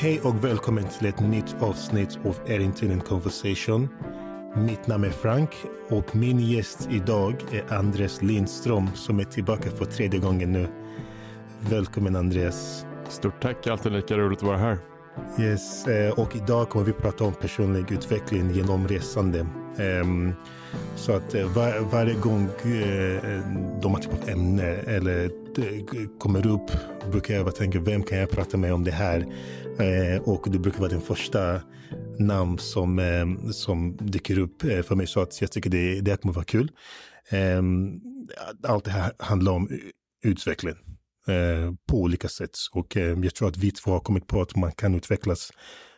Hej och välkommen till ett nytt avsnitt av Errington and Conversation. Mitt namn är Frank och min gäst idag är Andres Lindström som är tillbaka för tredje gången nu. Välkommen Andreas. Stort tack, alltid lika roligt att vara här. Yes, eh, och idag kommer vi prata om personlig utveckling genom resande. Ehm, så att eh, var, varje gång eh, de har typ av ämne eller Eh, kommer upp brukar jag tänka vem kan jag prata med om det här? Eh, och det brukar vara den första namn som, eh, som dyker upp för mig. Så att jag tycker det, det kommer vara kul. Allt det här handlar om utveckling. På olika sätt. Och jag tror att vi två har kommit på att man kan utvecklas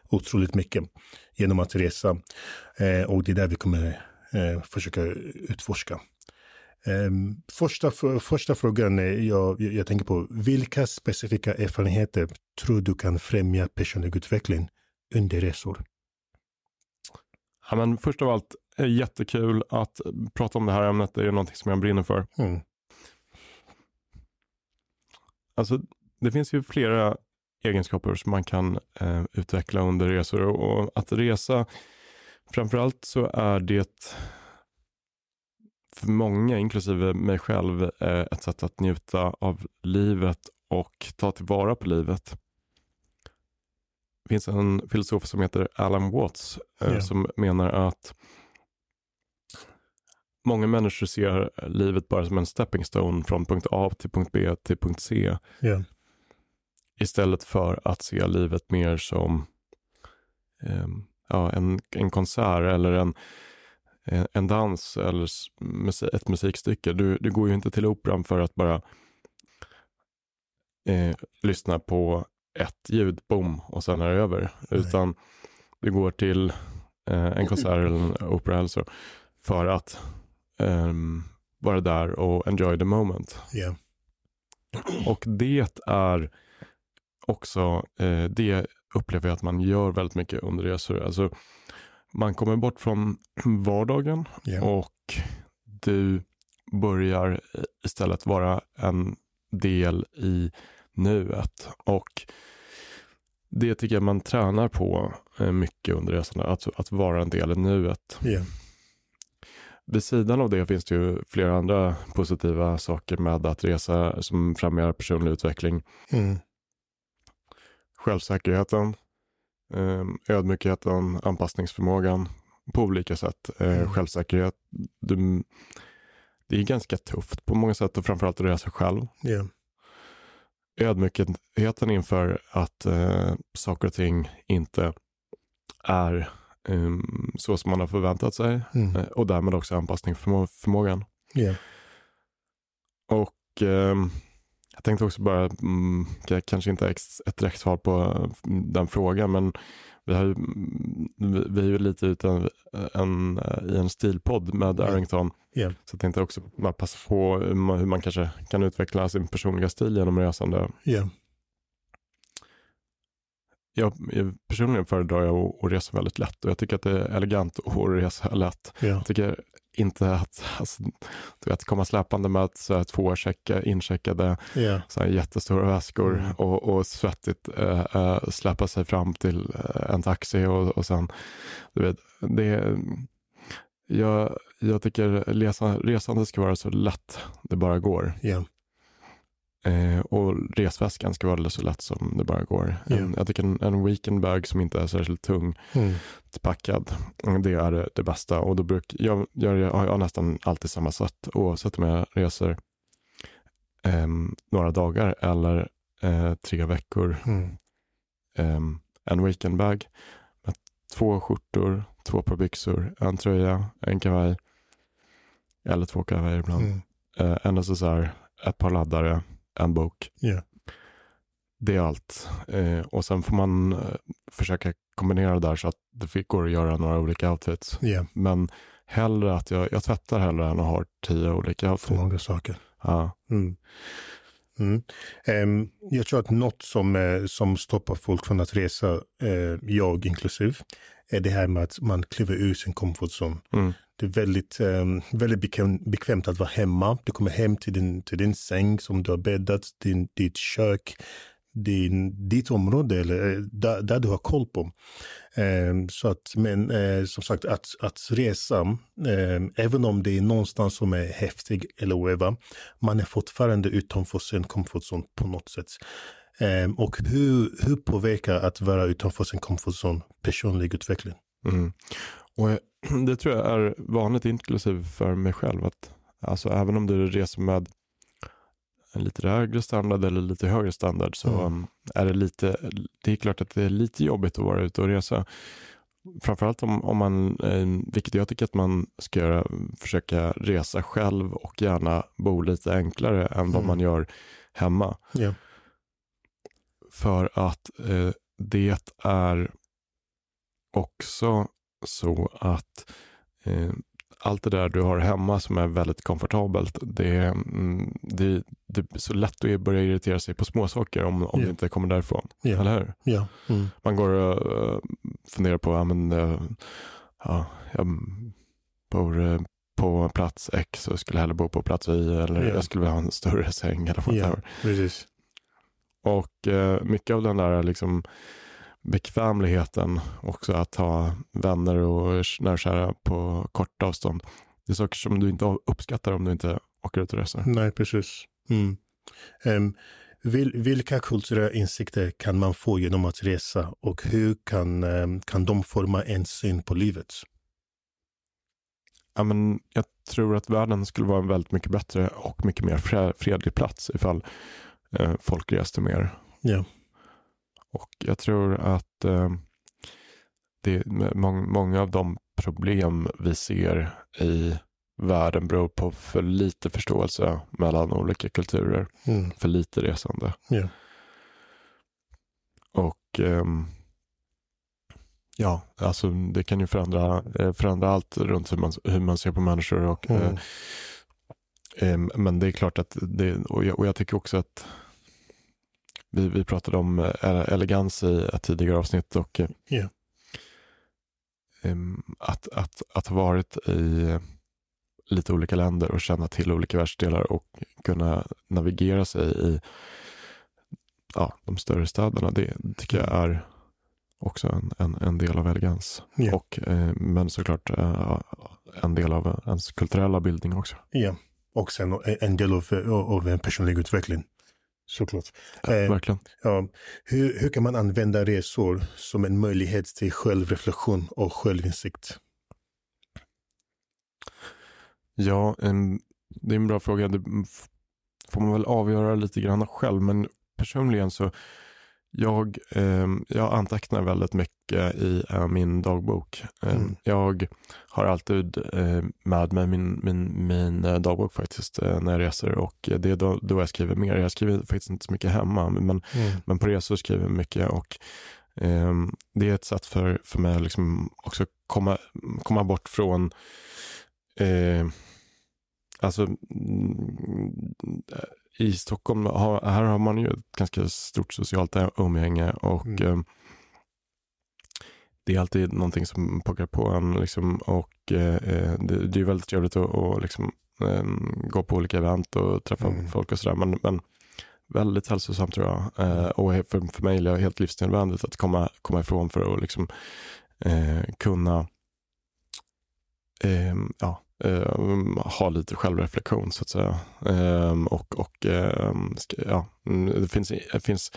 otroligt mycket genom att resa. Och det är där vi kommer försöka utforska. Ehm, första, första frågan jag, jag tänker på, vilka specifika erfarenheter tror du kan främja personlig utveckling under resor? Ja, men först av allt, är jättekul att prata om det här ämnet. Det är någonting som jag brinner för. Mm. Alltså, det finns ju flera egenskaper som man kan eh, utveckla under resor och att resa, framförallt så är det för många, inklusive mig själv, eh, ett sätt att njuta av livet och ta tillvara på livet. Det finns en filosof som heter Alan Watts yeah. som menar att många människor ser livet bara som en stepping stone från punkt A till punkt B till punkt C. Yeah. Istället för att se livet mer som eh, ja, en, en konsert eller en, en dans eller ett musikstycke. Du, du går ju inte till operan för att bara eh, lyssna på ett ljud, boom, och sen är det över. Nej. Utan du går till eh, en konsert eller en opera eller så för att um, vara där och enjoy the moment. Yeah. Och det är också, eh, det upplever jag att man gör väldigt mycket under resor. Alltså, man kommer bort från vardagen yeah. och du börjar istället vara en del i nuet. Och det tycker jag man tränar på eh, mycket under resan, att, att vara en del i nuet. Yeah. Vid sidan av det finns det ju flera andra positiva saker med att resa som främjar personlig utveckling. Mm. Självsäkerheten, eh, ödmjukheten, anpassningsförmågan på olika sätt. Eh, mm. Självsäkerhet, du, det är ganska tufft på många sätt och framförallt att resa själv. Yeah. Ödmjukheten inför att eh, saker och ting inte är um, så som man har förväntat sig mm. uh, och därmed också anpassningsförmågan. Yeah. Och um, jag tänkte också bara, um, kanske inte ett direkt svar på den frågan, men vi, har, vi är ju lite ute en, en, i en stilpodd med yeah. Arrington. Yeah. Så jag tänkte också passa på hur man kanske kan utveckla sin personliga stil genom resande. Yeah jag, personligen föredrar jag att, resa väldigt lätt och jag tycker att det är elegant att resa lätt. Ja. Jag tycker inte att, alltså, att komma släpande med så två checka, incheckade så här, jättestora väskor mm. och, och svettigt äh, släppa sig fram till äh, en taxi och, och sen, du vet, det jag, jag tycker resa, resande ska vara så lätt det bara går. Ja. Eh, och resväskan ska vara så lätt som det bara går. Yeah. En, jag tycker en, en weekendbag som inte är särskilt tung mm. packad, det är det, bästa. Och då brukar jag, jag, jag har nästan alltid samma sätt oavsett om jag reser eh, några dagar eller eh, tre veckor. Mm. en weekendbag med två skjortor, två par byxor, en tröja, en kavaj eller två kavajer ibland. Mm. Eh, en necessär, ett par laddare, en bok. Yeah. Det är allt. Eh, och sen får man eh, försöka kombinera det där så att det går att göra några olika outfits. Yeah. Men hellre att jag, jag tvättar hellre än att ha tio olika outfits. För många saker. Ja. Mm. Mm. Um, jag tror att något som, uh, som stoppar folk från att resa, uh, jag inklusive, är det här med att man kliver ur sin komfortzon. Mm. Det är väldigt, um, väldigt bekväm, bekvämt att vara hemma. Du kommer hem till din, till din säng som du har bäddat, din, ditt kök, din, ditt område eller eh, där, där du har koll på. Eh, så att, men eh, som sagt, att, att resa, ehm, även om det är någonstans som är häftig eller whatever, man är fortfarande utanför sin comfort zone på något sätt. Ehm, och hur, hur påverkar att vara utanför sin comfort zone personlig utveckling? Mm. Och det tror jag är vanligt, inklusive för mig själv, att alltså, även om du reser med en lite lägre standard eller lite högre standard så mm. Um, är det lite, det är klart att det är lite jobbigt att vara ute och resa. Framförallt om, om man, eh, vilket jag tycker att man ska göra, försöka resa själv och gärna bo lite enklare än mm. vad man gör hemma. Yeah. För att eh, det är också så att eh, allt det där du har hemma som är väldigt komfortabelt, det, mm, det, det är så lätt att börja irritera sig på småsaker om, om yeah. det inte kommer därifrån. Yeah. Eller hur? Yeah. Mm. Man går och uh, funderar på, ja men, uh, ja, jag bor uh, på plats X och skulle hellre bo på plats Y eller jag skulle vilja ha en större säng eller vad yeah. Precis. Och mycket av den där liksom bekvämligheten också att ha vänner och närkära på kort avstånd. Det är saker som du inte uppskattar om du inte åker ut och reser. Nej, precis. Mm. Um, vil, vilka kulturella insikter kan man få genom att resa och hur kan, um, kan de forma en syn på livet? Ja, men jag tror att världen skulle vara en väldigt mycket bättre och mycket mer fredlig plats ifall eh, folk reste mer. Ja. Och jag tror att eh, det, må, många av de problem vi ser i världen beror på för lite förståelse mellan olika kulturer. Mm. För lite resande. Yeah. Och eh, ja, alltså det kan ju förändra, eh, förändra allt runt hur man, hur man ser på människor. Och, mm. eh, men det är klart att det, och jag, och jag tycker också att vi, vi pratade om eh, elegans i ett tidigare avsnitt och yeah. att, att, att ha varit i lite olika länder och känna till olika världsdelar och kunna navigera sig i ja, de större städerna. Det tycker jag är också en, en, en del av elegans. Yeah. Och, eh, men såklart eh, en del av ens kulturella bildning också. Ja, yeah. och sen en del av, av en personlig utveckling. Såklart. Ja, eh, verkligen. Ja. Hur, hur kan man använda resor som en möjlighet till självreflektion och självinsikt? Ja, en, det är en bra fråga. Det får man väl avgöra lite grann själv. Men personligen så jag, eh, jag antecknar väldigt mycket i eh, min dagbok. Eh, mm. Jag har alltid eh, med mig min, min, min eh, dagbok faktiskt eh, när jag reser och det är då, då jag skriver mer. Jag skriver faktiskt inte så mycket hemma men, mm. men på resor skriver jag mycket och ehm, det är ett sätt för, för mig att liksom också komma, komma bort från Alltså i Stockholm, här har man ju ett ganska stort socialt umgänge och mm. eh, det är alltid någonting som pockar på en liksom, och eh, det, det, är väldigt trevligt att, att liksom, eh, gå på olika event och träffa mm. folk och sådär. Men, men väldigt hälsosamt tror jag. Eh, och för, för mig är det helt livsnödvändigt att komma, komma ifrån för att liksom, eh, kunna eh, ja, eh, ha lite självreflektion så att säga. Eh, och och eh, ja, mm, det finns, det finns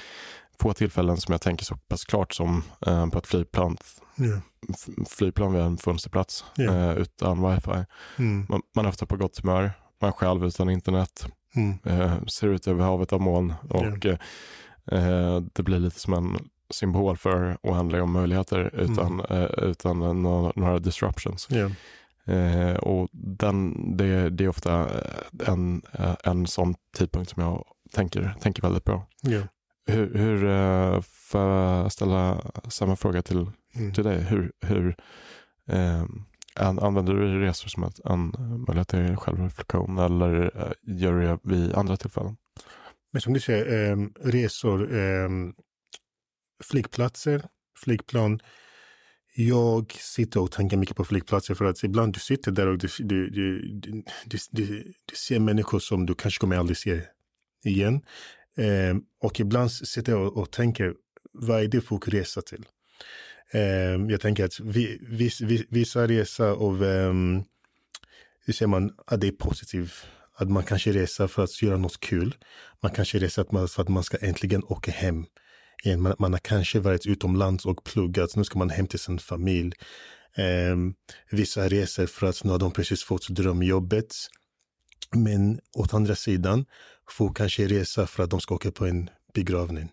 få tillfällen som jag tänker så pass klart som eh, på ett flygplan. Yeah. Flygplan vid en fönsterplats yeah. utan wifi. Mm. Man, man är ofta på gott humör, man själv utan internet. Mm. Eh, ser ut över havet av moln och yeah. det blir lite som en symbol för oändliga möjligheter utan, mm. utan några, några disruptions. Eh, och den, det, det, är ofta en, en sån tidpunkt som jag tänker, tänker väldigt bra. Yeah. Hur, hur eh, får jag ställa samma fråga till, mm. till dig? Hur, hur eh, använder du resor som ett, en möjlighet till självreflektion eller eh, gör du det vid andra tillfällen? Men som du säger, eh, resor, eh, flygplatser, flygplan, jag sitter och tänker mycket på flygplatser för att ibland du sitter där och du, du, du, du, du, du ser människor som du kanske kommer aldrig se igen. Eh, och ibland sitter jag och, och tänker, vad är det folk reser till? Eh, jag tänker att vi, vi, vissa resor av, eh, hur säger man, att det är positivt. Att man kanske reser för att göra något kul. Man kanske reser för att man ska äntligen åka hem. Igen. Man, man har kanske varit utomlands och pluggat. Nu ska man hem till sin familj. Eh, vissa reser för att nu har de precis fått drömjobbet. Men åt andra sidan får kanske resa för att de ska åka på en begravning.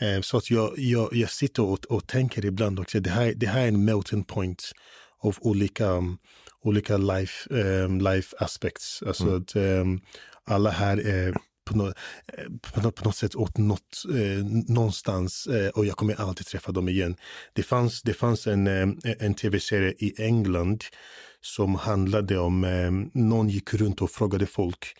Eh, så att jag, jag, jag sitter och, och tänker ibland också, det här, det här är en melting point av olika, um, olika life, um, life aspects. Alltså mm. att um, alla här är på, no, eh, på, något, på något sätt åt något, eh, någonstans eh, och jag kommer alltid träffa dem igen. Det fanns, det fanns en, eh, en tv-serie i England som handlade om, eh, någon gick runt och frågade folk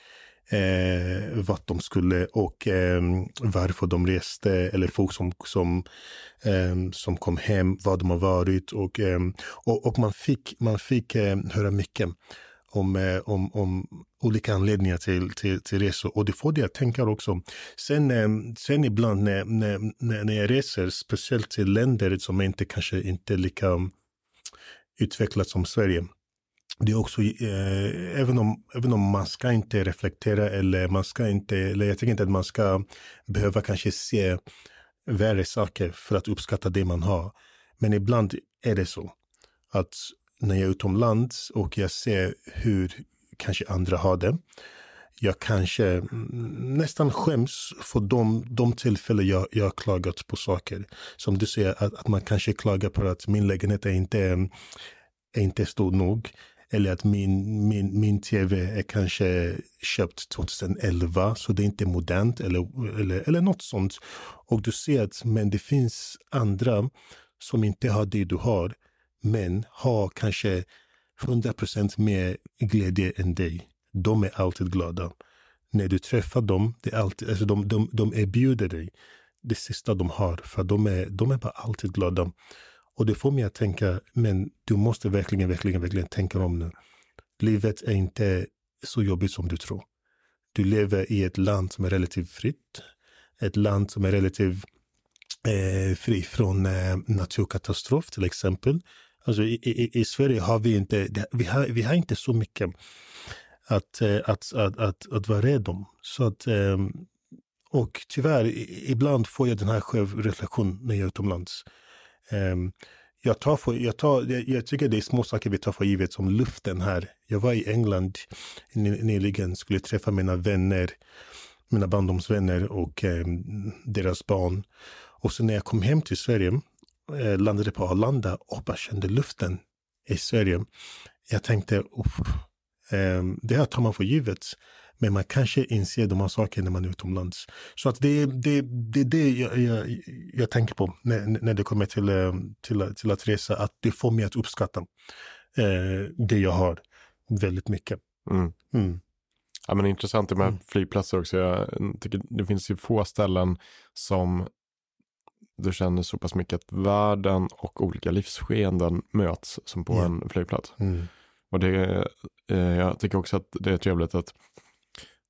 eh, vart de skulle och eh, varför de reste eller folk som, som, eh, som kom hem, vad de har varit och, eh, och, och, man fick, man fick eh, höra mycket om, eh, om, om olika anledningar till, till, till resor. Och det får det att tänka också. Sen, eh, sen ibland när, när, när jag reser, speciellt till länder som inte kanske inte är lika mm, utvecklat som Sverige, det är också, eh, även, om, även om man ska inte reflektera eller man ska inte, eller jag tycker inte att man ska behöva kanske se värre saker för att uppskatta det man har. Men ibland är det så att när jag är utomlands och jag ser hur kanske andra har det. Jag kanske mm, nästan skäms för de, de tillfällen jag, jag har klagat på saker. Som du säger, att, att man kanske klagar på att min lägenhet är inte, är inte stor nog. Eller att min, min, min tv är kanske köpt 2011 så det är inte modernt eller, eller, eller något sånt. Och du ser att men det finns andra som inte har det du har men har kanske 100% mer glädje än dig. De är alltid glada. När du träffar dem, det är alltid, alltså de, de, de erbjuder dig det sista de har, för de är, de är bara alltid glada. Och det får mig att tänka, men du måste verkligen, verkligen, verkligen tänka om nu. Livet är inte så jobbigt som du tror. Du lever i ett land som är relativt fritt. Ett land som är relativt eh, fri från eh, naturkatastrof till exempel. Alltså i, i, i, Sverige har vi inte, vi har, vi har inte så mycket att, eh, att, att, att, att vara rädd om. Så att, ehm, och tyvärr, ibland får jag den här självreflektionen när jag är utomlands. Ehm, jag, tar för, jag, tar, jag, tycker det är små saker vi tar för givet som luften här. Jag var i England nyligen, skulle träffa mina vänner, mina barndomsvänner och ehm, deras barn. Och så när jag kom hem till Sverige, eh, landade på Arlanda och bara kände luften i Sverige. Jag tänkte, eh, det här tar man för givet. Men man kanske inser de här sakerna när man är utomlands. Så att det, det, det är det jag, jag, jag, tänker på när, när det kommer till, eh, till, till att resa. Att det får mig att uppskatta eh, det jag har väldigt mycket. Mm. Mm. Ja, men intressant med mm. flygplatser också. Jag tycker det finns ju få ställen som du känner så pass mycket att världen och olika livsskeenden möts som på yeah. en flygplats. Mm. Och det, eh, jag tycker också att det är trevligt att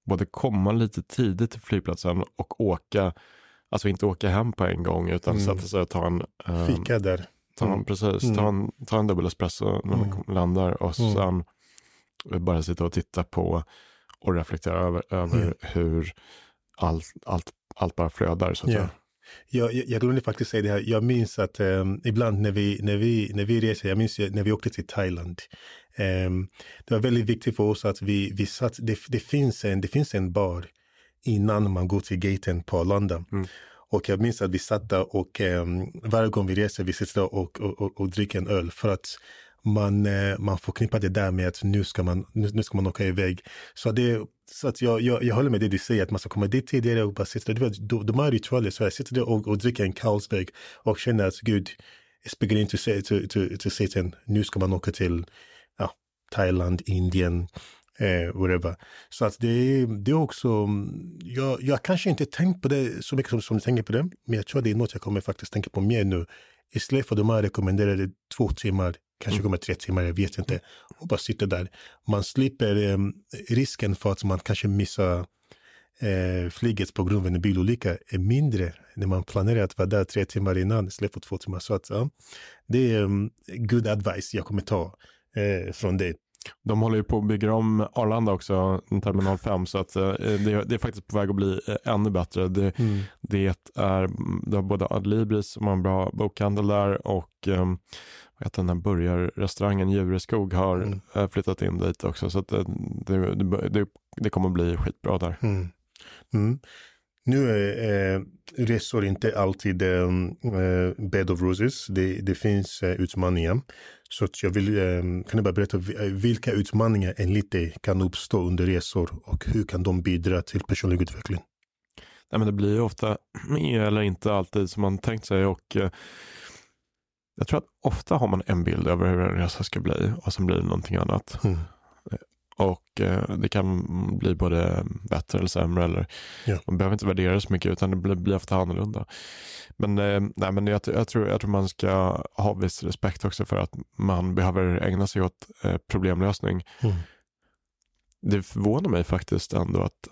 både komma lite tidigt till flygplatsen och åka, alltså inte åka hem på en gång utan mm. sätta sig och ta en... Um, Fika där. Ta en, mm. Precis, mm. ta, en, ta en dubbel espresso när man mm. landar och mm. sen bara sitta och titta på och reflektera över, över mm. hur allt, allt, allt bara flödar. Så att yeah. Jag, jag, jag glömde faktiskt säga det här. Jag minns att um, ibland när vi, när, vi, när vi reser, jag minns när vi åkte till Thailand. Um, det var väldigt viktigt för oss att vi, vi satt, det, det, finns en, det finns en bar innan man går till gaten på Arlanda. Mm. Och jag minns att vi satt där och um, varje gång vi reser, vi sitter där och, och, och, och dricker en öl. För att man, eh, man förknippar det där med att nu ska man, nu, nu ska man åka iväg. Så, det, så att jag, jag, jag håller med det du säger, att man ska komma dit tidigare och bara sitta där. De, de har ritualer, så jag sitter där och, och dricker en Carlsberg och känner att Gud, it's beginning to say to, to, to Satan, nu ska man åka till ja, Thailand, Indien, eh, whatever. Så att det, det är också, jag, jag kanske inte tänkt på det så mycket som, som du tänker på det, men jag tror det är något jag kommer faktiskt tänka på mer nu. Istället för de här rekommenderade två timmar kanske kommer tre timmar, jag vet inte. Och bara sitta där. Man slipper eh, risken för att man kanske missar eh, flyget på grund av en bilolycka är mindre när man planerar att vara där tre timmar innan istället för två timmar. Så att, ja, det är um, good advice jag kommer ta eh, från det. De håller ju på att bygga om Arlanda också, terminal 5, så att eh, det, det, är faktiskt på väg att bli eh, ännu bättre. Det, mm. det är det har både Adlibris som har en bra bokhandel där och heter den här burgarrestaurangen Djureskog har mm. Eh, flyttat in dit också. Så att det, det, det, kommer att bli skitbra där. Mm. Mm. Nu är eh, resor inte alltid eh, bed of roses. Det, det finns eh, utmaningar. Så att jag vill, eh, kan du bara berätta eh, vilka utmaningar enligt dig kan uppstå under resor och hur kan de bidra till personlig utveckling? Nej, men det blir ju ofta eller inte alltid som man tänkt sig och eh, jag tror att ofta har man en bild över hur en resa ska bli och sen blir det någonting annat. Mm. Och eh, det kan bli både bättre eller sämre. Eller, ja. Man behöver inte värdera det så mycket utan det blir, blir ofta annorlunda. Men, eh, nej, men jag, jag, tror, jag tror man ska ha viss respekt också för att man behöver ägna sig åt eh, problemlösning. Mm. Det förvånar mig faktiskt ändå att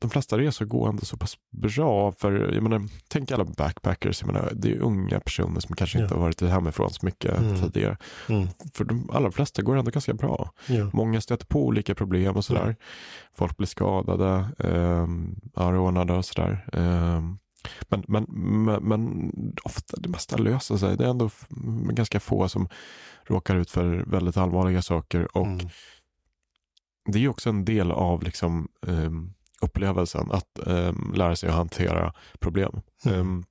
de flesta resor går ändå så pass bra. För jag menar, tänk alla backpackers, jag menar, det är unga personer som kanske ja. inte har varit hemifrån så mycket mm. tidigare. Mm. För de allra flesta går ändå ganska bra. Ja. Många stöter på olika problem och sådär. Ja. Folk blir skadade, eh, rånade och sådär. Eh, men, men, men, men, ofta det mesta löser sig. Det är ändå ganska få som råkar ut för väldigt allvarliga saker. Och mm. Det är också en del av liksom, um, upplevelsen att um, lära sig att hantera problem. Mm. Um,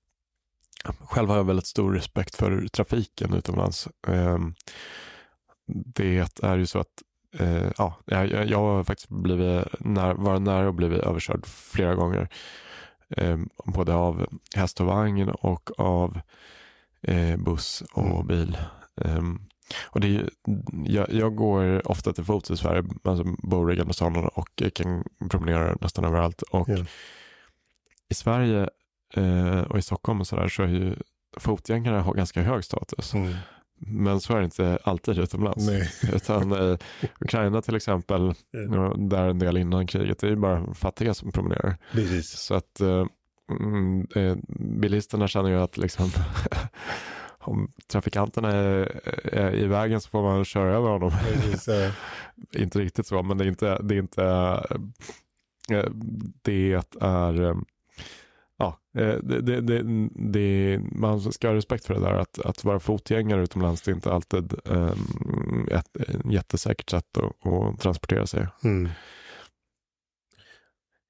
själv har jag väldigt stor respekt för trafiken utomlands. Um, det är ju så att uh, ja, jag, jag har faktiskt blivit när, varit nära att bli överkörd flera gånger. både av häst och vagn och av uh, buss och mm. bil. Och det är, jag, jag, går ofta till fots i Sverige, alltså bor i Gamla stan och kan promenera nästan överallt. Och yeah. I Sverige eh, och i Stockholm och sådär så är ju fotgängare har ganska hög status. Mm. Men så är det inte alltid utomlands. Nej. Utan eh, Ukraina till exempel, yeah. där en del innan kriget, det är ju bara fattiga som promenerar. Precis. Så att eh, mm, eh bilisterna känner ju att liksom om trafikanterna är, är, i vägen så får man köra över honom. inte riktigt så, men det är inte, det är inte, eh, det är, eh, ja, eh, det, det, det, det, man ska ha respekt för det där att, att vara fotgängare utomlands det är inte alltid um, ett, ett jättesäkert sätt att, att transportera sig. Mm.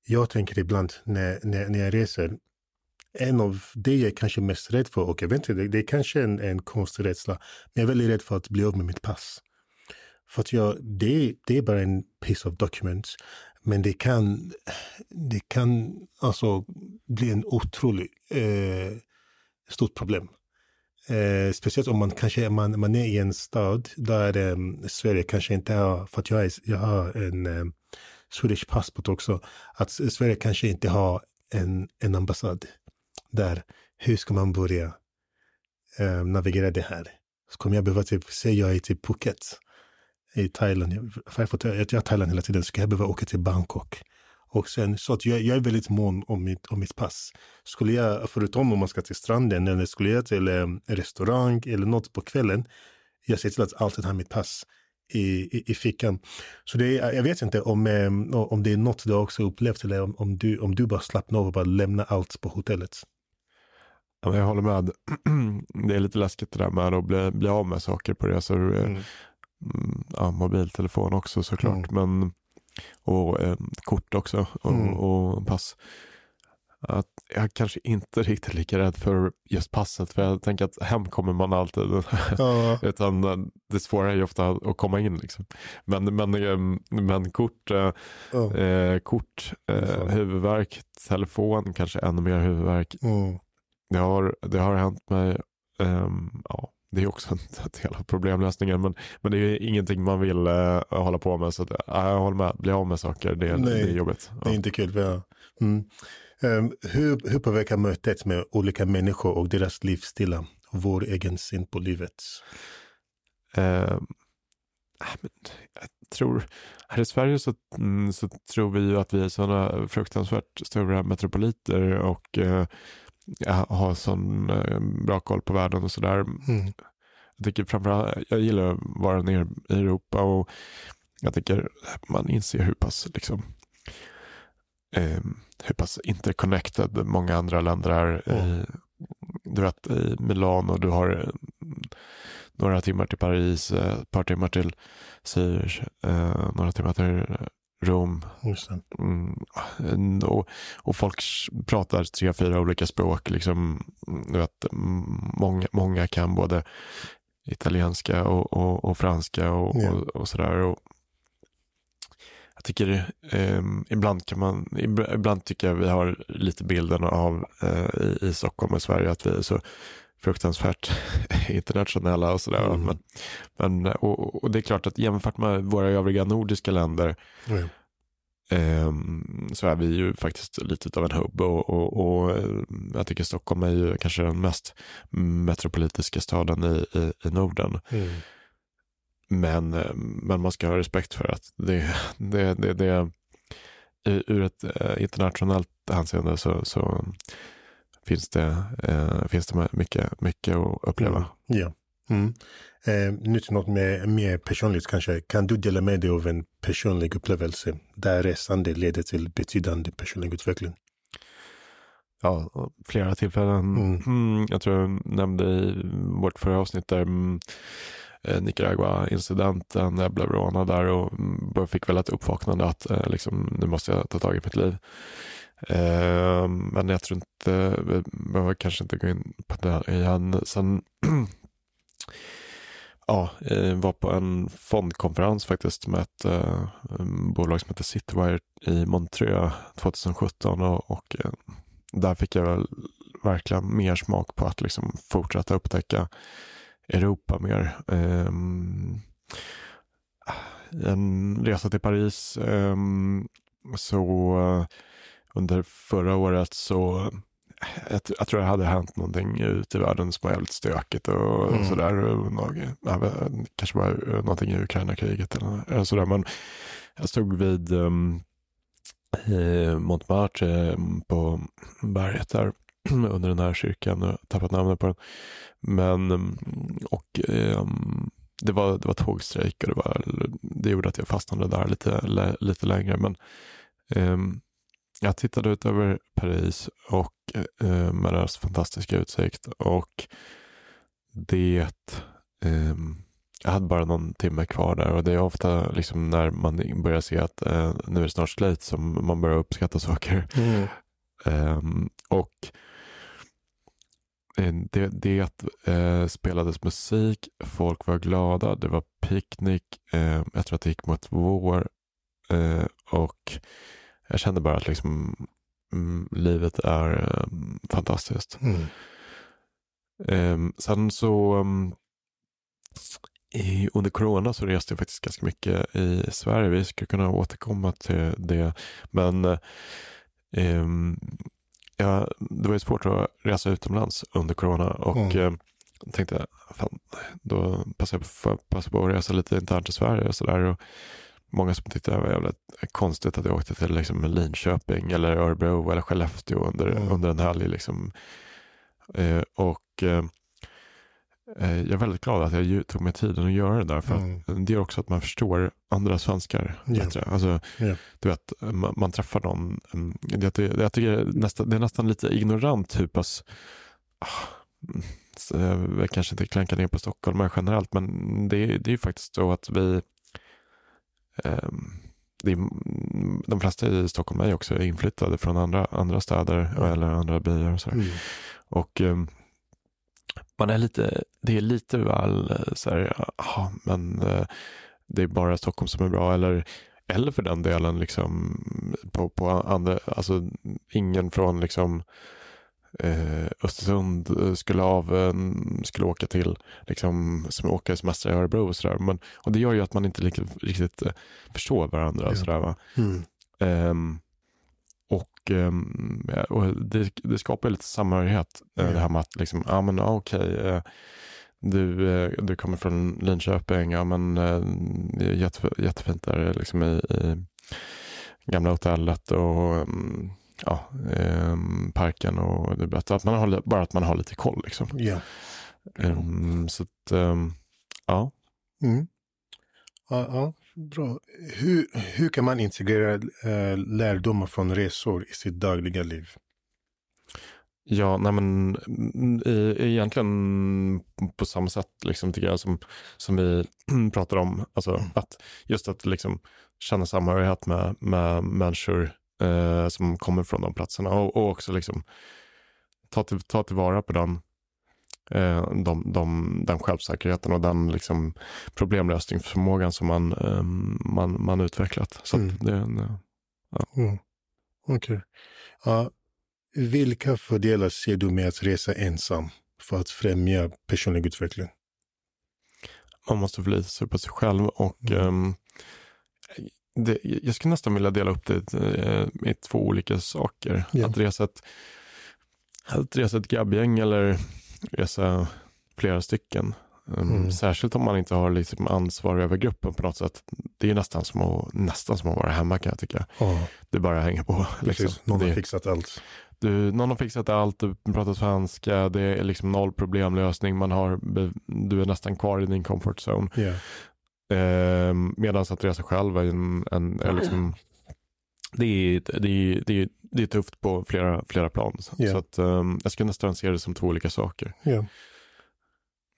Jag tänker ibland när, när, när jag reser, en av det jag är kanske mest rädd för, och jag vet inte, det, det är kanske en, en konstig rädsla, men jag är väldigt rädd för att bli av med mitt pass. För att jag, det, det är bara en piece of document, men det kan, det kan alltså bli en otroligt eh, stort problem. Eh, speciellt om man kanske man, man är i en stad där eh, Sverige kanske inte har, för att jag, är, jag har en eh, Swedish passport också, att Sverige kanske inte har en, en ambassad där, hur ska man börja eh, navigera det här? Så kommer jag behöva typ, säg jag är till typ Phuket i Thailand, jag, jag, jag Thailand hela tiden, så ska jag behöva åka till Bangkok. Och sen, så att jag, jag är väldigt mån om mitt, om mitt pass. Skulle jag, förutom om man ska till stranden eller skulle jag till eh, en restaurang eller något på kvällen, jag ser till att alltid ha mitt pass i, i, i fickan. Så det är, jag vet inte om, eh, om det är något du också upplevt eller om, om, du, om du bara slappnar av och bara lämnar allt på hotellet. Ja, jag håller med. Det är lite läskigt det där med att bli, bli av med saker på resor. Mm. mm. Ja, mobiltelefon också såklart. Mm. Men, och eh, kort också och, mm. och pass. Att jag kanske inte riktigt lika rädd för just passet. För jag tänker att hem kommer man alltid. Ja. Utan eh, det svåra är ju ofta att komma in. Liksom. Men, men, eh, men kort, ja. eh, kort eh, huvudvärk, telefon, kanske ännu mer huvudvärk. Mm. Det har, det har hänt mig, um, ja, det är också en del av problemlösningen men, men det är ingenting man vill uh, hålla på med. Så att, uh, jag håller med, bli av med saker, det, Nej, det är jobbigt. Det är inte kul. Ja. Mm. Um, hur, hur påverkar mötet med olika människor och deras livsstilar vår egen syn på livet? Uh, jag tror, här i Sverige så, mm, så tror vi ju att vi är sådana fruktansvärt stora metropoliter och eh, har sån eh, bra koll på världen och sådär. Mm. Jag tycker framförallt, jag gillar att vara nere i Europa och jag tycker man inser hur pass liksom eh, hur pass interconnected många andra länder är. Mm. du vet i Milano, du har eh, några timmar till Paris, eh, ett par timmar till Zürich, eh, några timmar till Rom. Mm, och, och, folk pratar tre, fyra olika språk. Liksom, du vet, många, många kan både italienska och, och, och franska och, yeah. och, och sådär. jag tycker eh, ibland kan man, ibland tycker jag vi har lite bilden av eh, i, i Stockholm och Sverige att vi är så fruktansvärt internationella och sådär. Mm. Men, men, och, och, det är klart att jämfört med våra övriga nordiska länder mm. eh, så är vi ju faktiskt lite av en hubb och, och, och, eh, jag tycker Stockholm är ju kanske den mest metropolitiska staden i, i, i Norden. Mm. Men, eh, men man ska ha respekt för att det, det, det, det ur ett eh, internationellt hänseende så, så finns det, eh, finns det mycket, mycket att uppleva. Mm. Ja. Mm. Eh, nu till något mer, mer personligt kanske. Kan du dela med dig av en personlig upplevelse där resande leder till betydande personlig utveckling? Ja, flera tillfällen. Mm. Mm, jag tror jag nämnde i vårt förra avsnitt där mm, eh, Nicaragua-incidenten, jag blev rånad där och mm, fick väl ett uppvaknande att eh, liksom, nu måste jag ta tag i mitt liv. Eh, men jag tror inte, vi behöver kanske inte gå in på det igen. Sen ja, eh, var på en fondkonferens faktiskt med ett eh, bolag som heter Citywire i Montreux 2017 och, och eh, där fick jag väl verkligen mer smak på att liksom fortsätta upptäcka Europa mer. Eh, en resa till Paris ehm, så eh, under förra året så jag, jag, tror det hade hänt någonting ute i världen som var jävligt stökigt och mm. sådär. kanske var någonting i Ukraina-kriget eller, sådär. Men jag stod vid um, Montmartre på berget där under den här kyrkan. och tappat namnet på den. Men, ehm, och um, det var, det var tågstrejk och det, var, det gjorde att jag fastnade där lite, lite längre. Men um, jag tittade ut över Paris och eh, med deras fantastiska utsikt och det eh, jag hade bara någon timme kvar där och det är ofta liksom när man börjar se att eh, nu är det snart slut som man börjar uppskatta saker. Mm. Ehm, och eh, det, det eh, spelades musik, folk var glada, det var picknick, eh, jag tror att det gick mot vår eh, och jag kände bara att liksom, mm, livet är um, fantastiskt. Mm. Um, sen så um, i, under corona så reste jag faktiskt ganska mycket i Sverige. Vi ska kunna återkomma till det. Men um, ja, det var ju svårt att resa utomlands under corona och mm. eh, tänkte fan, då passar jag på, passar på att resa lite internt i Sverige och sådär många som tyckte det var jävligt konstigt att jag åkte till liksom Linköping eller Örebro eller Skellefteå under, mm. under en helg. Liksom. Eh, och eh, eh jag är väldigt glad att jag tog mig tiden att göra det där. För mm. det gör också att man förstår andra svenskar yeah. bättre. Alltså, yeah. du vet, man, man träffar någon. Jag, jag, jag tycker nästan, det är nästan lite ignorant hur pass ah, jag kanske inte klankar ner på Stockholm generellt, men det, det är ju faktiskt så att vi är, de flesta i Stockholm är också inflyttade från andra, andra städer mm. eller andra byar. Och, mm. och um, man är lite, det är lite väl eh, så här, aha, men uh, det är bara Stockholm som är bra. Eller, eller för den delen liksom på, på andra, alltså ingen från liksom eh, Östersund eh, skulle, av, skulle åka till, liksom, som åka semester i Örebro och sådär. Men, och det gör ju att man inte riktigt, riktigt eh, förstår varandra. Ja. Och sådär, va? Mm. Um, och, um, och det, det, skapar lite samhörighet, mm. det här med att liksom, ja men okej, okay, du, eh, du kommer från Linköping, ja men det är jätte, jättefint där liksom i, i gamla hotellet och mm, ja, eh, parken och det är att man har, bara att man har lite koll liksom. Ja. Um, så att, um, ja. Mm. Ja, ja, bra. Hur, hur kan man integrera äh, lärdomar från resor i sitt dagliga liv? Ja, nej men i, egentligen på samma sätt liksom, tycker jag som, som vi pratar om. Alltså, mm. att just att liksom, känna samhörighet med, med människor eh, som kommer från de platserna och, och också liksom, ta, till, ta tillvara på den, eh, de, de, den självsäkerheten och den liksom, problemlösningsförmågan som man, eh, man, man utvecklat. Så mm. det är en, ja. mm. Okej. Okay. Ja, vilka fördelar ser du med att resa ensam för att främja personlig utveckling? Man måste förlita sig på sig själv och mm. um, det, jag skulle nästan vilja dela upp det i, i två olika saker. Ja. Att resa ett, att resa ett grabbgäng eller resa flera stycken. Um, mm. Särskilt om man inte har liksom ansvar över gruppen på något sätt. Det är nästan som att, nästan som att vara hemma kan jag tycka. Oh. Det bara hänger på. Liksom. Någon har fixat allt. Du, någon har fixat allt, du pratar svenska, det är liksom noll problemlösning, man har, du är nästan kvar i din comfort zone. Yeah. Eh, Medan att resa själv är, en, en, är liksom, det är, det, är, det, är, det är tufft på flera, flera plan. Yeah. Så att, um, jag skulle nästan se det som två olika saker. Yeah.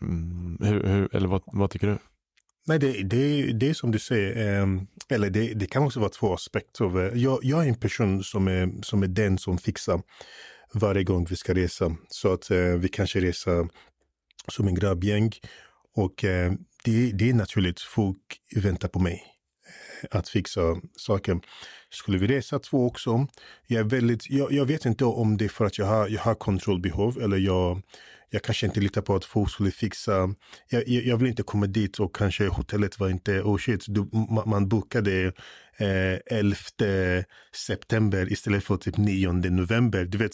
Mm, hur, hur, eller vad, vad tycker du? Nej, det, det, det är som du säger, eh, eller det, det kan också vara två aspekter. Jag, jag är en person som är, som är den som fixar varje gång vi ska resa. Så att eh, vi kanske reser som en grabbgäng och eh, det, det är naturligt, folk väntar på mig eh, att fixa saker. Skulle vi resa två också, jag, är väldigt, jag, jag vet inte om det är för att jag har, jag har kontrollbehov eller jag jag kanske inte litar på att folk skulle fixa. Jag, jag, vill inte komma dit och kanske hotellet var inte, oh shit, du, man bokade eh, 11 september istället för typ 9 november. Du vet,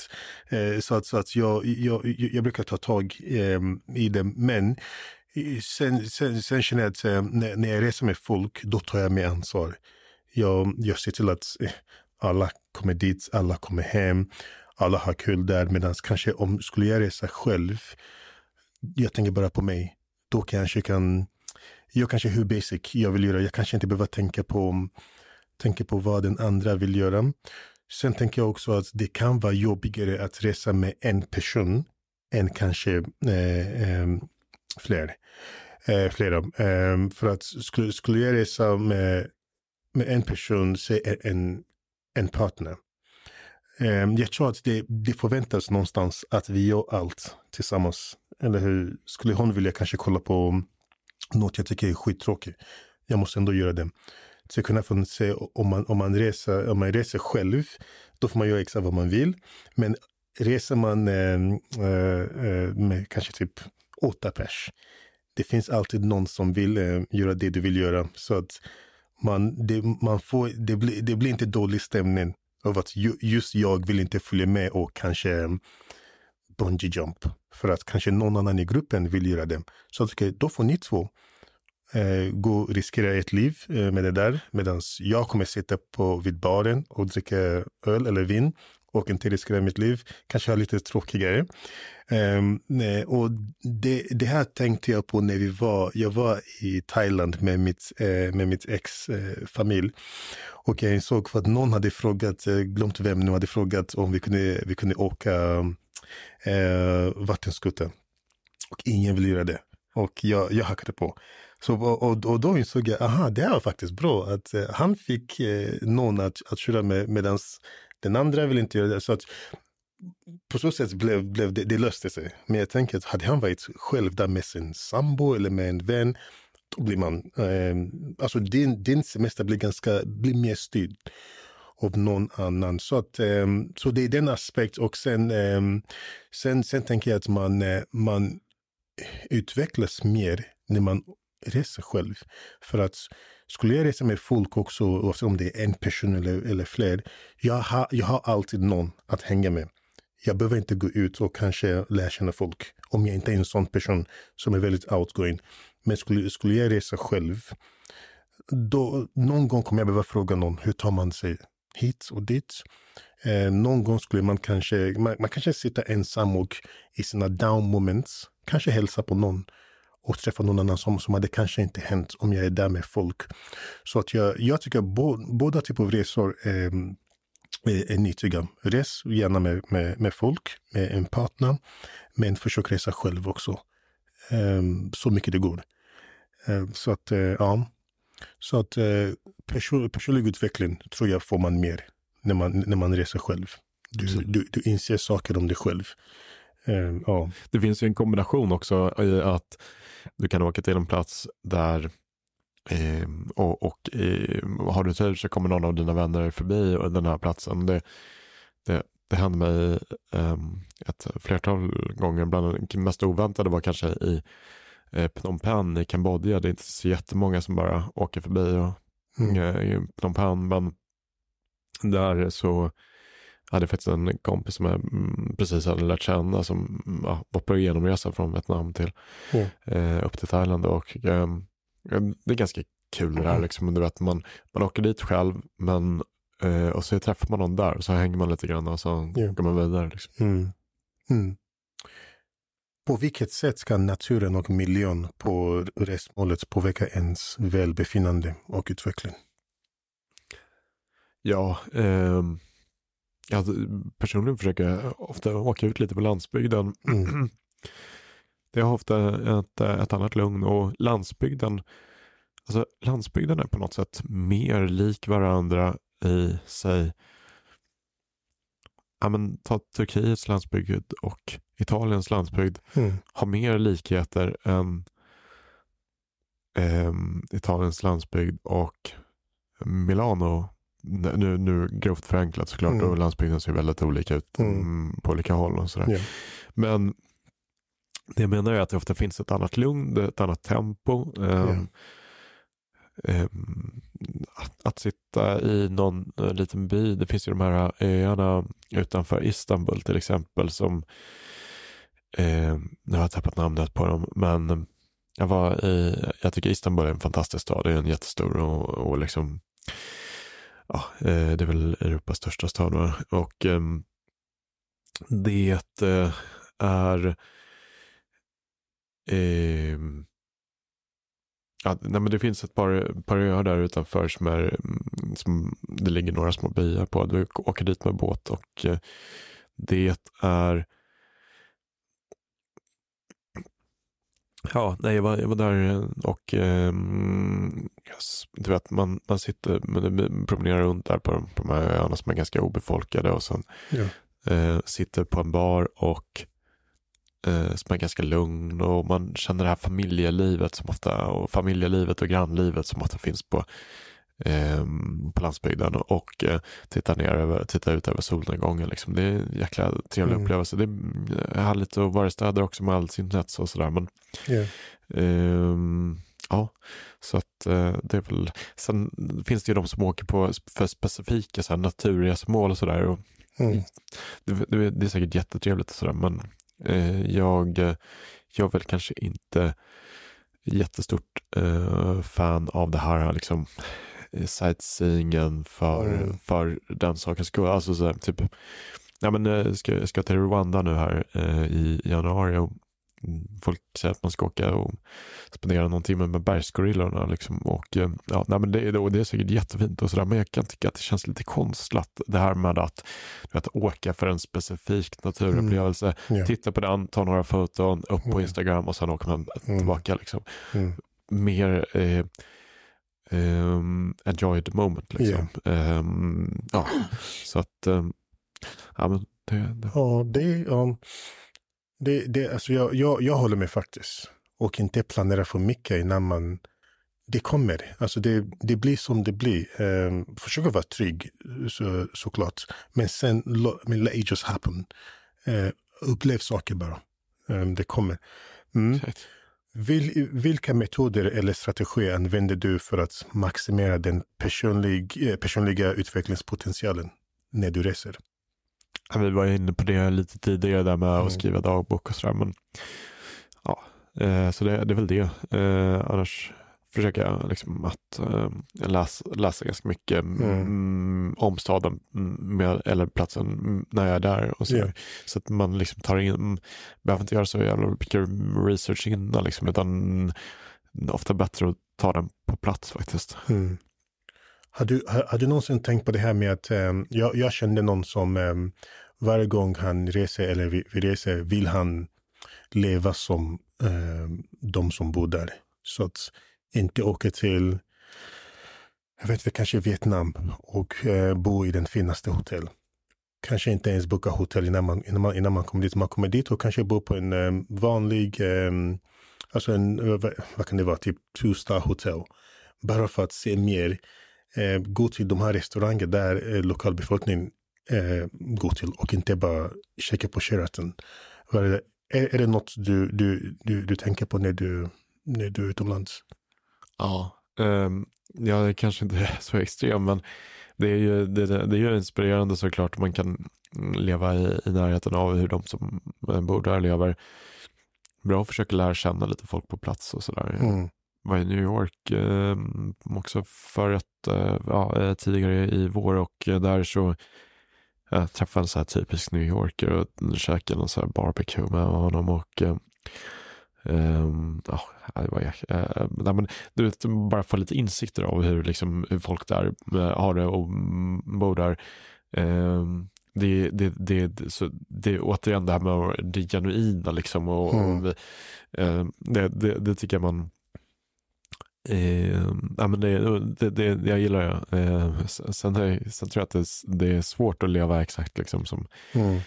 eh, så att, så att jag, jag, jag brukar ta tag eh, i det. Men sen, sen, sen känner jag att när, när jag reser med folk, då tar jag mig ansvar. Jag, jag ser till att eh, alla kommer dit, alla kommer hem alla har kul där. Medan kanske om skulle jag resa själv, jag tänker bara på mig, då kanske jag kan, jag kanske hur basic jag vill göra. Jag kanske inte behöver tänka på, tänka på vad den andra vill göra. Sen tänker jag också att det kan vara jobbigare att resa med en person än kanske eh, eh, fler. Eh, flera. Eh, för att skulle, skulle jag resa med, med en person, säg en, en partner, Eh, jag tror att det, det förväntas någonstans att vi gör allt tillsammans. Eller hur? Skulle hon vilja kanske kolla på något jag tycker är skittråkigt. Jag måste ändå göra det. Så kunna få se om man, om, man reser, om man reser själv, då får man göra exakt vad man vill. Men reser man ehm, eh, eh, med kanske typ åtta pers, det finns alltid någon som vill eh, göra det du vill göra. Så att man, det, man får, det, blir, det blir inte dålig stämning av att just jag vill inte följa med och kanske eh, bungee jump. För att kanske någon annan i gruppen vill göra det. Så att, okay, då får ni två eh, gå och riskera ert liv eh, med det där. Medan jag kommer sitta på vid baren och dricka öl eller vin och inte riskera mitt liv. Kanske ha lite tråkigare. Um, ehm, och det, det, här tänkte jag på när vi var, jag var i Thailand med mitt, eh, med mitt ex-familj. Eh, och jag insåg för att någon hade frågat, jag glömt vem nu hade frågat om vi kunde, vi kunde åka eh, vattenskoter. Och ingen ville göra det. Och jag, jag hackade på. Så, och, och då insåg jag, aha, det här var faktiskt bra. Att eh, han fick eh, någon att, att köra med medans den andra vill inte göra det. Så att, på så sätt blev, blev det, det löste sig. Men jag tänker att hade han varit själv där med sin sambo eller med en vän, då blir man, eh, alltså din, din semester blir ganska, blir mer styrd av någon annan. Så, att, eh, så det är den aspekten. Och sen, eh, sen, sen tänker jag att man, eh, man utvecklas mer när man reser själv. För att skulle jag resa med folk också, oavsett om det är en person eller, eller fler, jag har, jag har alltid någon att hänga med. Jag behöver inte gå ut och kanske lära känna folk om jag inte är en sån person som är väldigt outgoing. Men skulle, skulle jag resa själv, då någon gång kommer jag behöva fråga någon, hur tar man sig hit och dit? Eh, någon gång skulle man kanske, man, man kanske sitta ensam och i sina down moments, kanske hälsa på någon och träffa någon annan som, som hade kanske inte hänt om jag är där med folk. Så att jag, jag tycker bo, båda typer av resor eh, är, är nyttiga. Res gärna med, med, med folk, med en partner, men försök resa själv också. Eh, så mycket det går. Eh, så att, eh, ja. Så att eh, person, personlig utveckling tror jag får man mer när man, när man reser själv. Du, du, du inser saker om dig själv. Uh, ja. Det finns ju en kombination också i att du kan åka till en plats där eh, och, och eh, har du tur så kommer någon av dina vänner förbi den här platsen. Det, det, det hände mig eh, ett flertal gånger. Bland det mest oväntade var kanske i eh, Phnom Penh i Kambodja. Det är inte så jättemånga som bara åker förbi och, mm. Eh, i Phnom Penh. Men där så hade jag faktiskt en kompis som jag mm, precis hade lärt känna som ja, var på genomresa från Vietnam till mm. eh, upp till Thailand. Och, eh, det är ganska kul det där, liksom, du vet, man, man åker dit själv men, eh, och så träffar man någon där och så hänger man lite grann och så yeah. går man vidare. Liksom. Mm. Mm. På vilket sätt ska naturen och miljön på resmålet påverka ens välbefinnande och utveckling? Ja, eh, jag personligen försöker jag ofta åka ut lite på landsbygden. Mm. Det har ofta ett, ett annat lugn och landsbygden, alltså landsbygden är på något sätt mer lik varandra i sig. Ja, men, ta Turkiets landsbygd och Italiens landsbygd mm. har mer likheter än eh, Italiens landsbygd och Milano nu, nu grovt förenklat såklart mm. och landsbygden ser väldigt olika ut mm. mm. på olika håll och sådär. Yeah. Men det jag menar är att det ofta finns ett annat lugn, ett annat tempo. Yeah. Um, att, att, sitta i någon uh, liten by, det finns ju de här öarna utanför Istanbul till exempel som, uh, nu har jag tappat namnet på dem, men jag var i, jag tycker Istanbul är en fantastisk stad, det är en jättestor och, och liksom ja, eh, det är väl Europas största stad. Va? Och ehm, det eh, är eh, ja, nej, men det finns ett par, par öar där utanför som är, mm, som det ligger några små byar på. Du åker dit med båt och eh, det är Ja, nej, jag var, jag var där och eh, du vet, man, man sitter, man promenerar runt där på de, på de här öarna som är ganska obefolkade och sen ja. eh, sitter på en bar och eh, som är ganska lugn och man känner det här familjelivet som ofta, och familjelivet och grannlivet som ofta finns på eh, på landsbygden och eh, titta, ner över, titta ut över solnedgången. Liksom. Det är en jäkla trevlig mm. upplevelse. Det är härligt att vara i städer också med allt internet och sådär. Men, yeah. eh, ja, så att eh, det är väl, sen finns det ju de som åker på för specifika så här, naturresmål och sådär. Mm. Det, det, det, är säkert jättetrevligt och sådär men eh, jag, jag är väl kanske inte jättestort fan av det här liksom sightseeingen för, mm. för den sakens skull. Alltså så här, typ, ja men eh, ska, ska till Rwanda nu här eh, i januari och folk säger att man ska åka och spendera någon timme med bergsgorillorna. Liksom. Och, eh, ja, nej, men det, det, det är säkert jättefint och sådär, men jag kan tycka att det känns lite konstlat det här med att, att åka för en specifik naturupplevelse, mm. yeah. titta på den, ta några foton, upp på mm. Instagram och sen åker man mm. tillbaka. Liksom. Mm. Mer eh, um, enjoy the moment. Liksom. Yeah. Um, ja, så att, um, ja men det, det. Ja, det, um, det, det alltså jag, jag, jag håller med faktiskt. Och inte planera för mycket innan man det kommer. Alltså det, det blir som det blir. Um, försöka vara trygg så, såklart. Men sen men let it just happen. Uh, upplev saker bara. Um, det kommer. Mm. Vil, vilka metoder eller strategier använder du för att maximera den personlig, eh, personliga utvecklingspotentialen när du reser? Ja, vi var inne på det lite tidigare där med mm. att skriva dagbok och sådär. Men, ja, eh, så det, det, är väl det. Eh, annars försöker jag liksom att eh, läsa, läsa ganska mycket mm. Mm, om staden med, eller platsen när jag är där. Och så, yeah. så att man liksom tar in, behöver inte göra så jävla mycket research innan liksom, utan ofta bättre att ta den på plats faktiskt. Mm. Har du, har, har, du någonsin tänkt på det här med att um, jag, jag kände någon som um, varje gång han reser eller vi, vi reser vill han leva som um, de som bor där. Så att inte åka till, jag vet inte, kanske Vietnam och eh, bo i den finaste hotell. Kanske inte ens boka hotell innan man, innan man, innan man kommer dit. Man kommer dit och kanske bor på en um, vanlig, um, alltså en, eh, vad, kan det vara, typ two star hotell. Bara för att se mer eh, gå till de här restaurangerna där eh, lokalbefolkningen eh, går till och inte bara käka på Sheraton. Är det, är, är det något du, du, du, du tänker på när du, när du är utomlands? Ja, um, jag är kanske inte så extrem, men det är ju, det, det är ju inspirerande såklart. Man kan leva i, i närheten av hur de som bor där lever. Bra att försöka lära känna lite folk på plats och sådär. Mm var i New York eh, också för ett, eh, ja, eh, tidigare i vår och eh, där så jag träffade en så här typisk New Yorker och käkade någon så här barbecue med honom och eh, Um, oh, det var, uh, nej, men, du vet, bara få lite insikter av hur, liksom, hur folk där uh, har det och bor där. Um, det, det, det, så det är återigen det här med det genuina liksom och, mm. och vi, uh, det, det, det, tycker jag man Eh, ja, men det, det, det, jag gillar det. Eh, sen, sen tror jag att det, det, är svårt att leva exakt liksom som mm.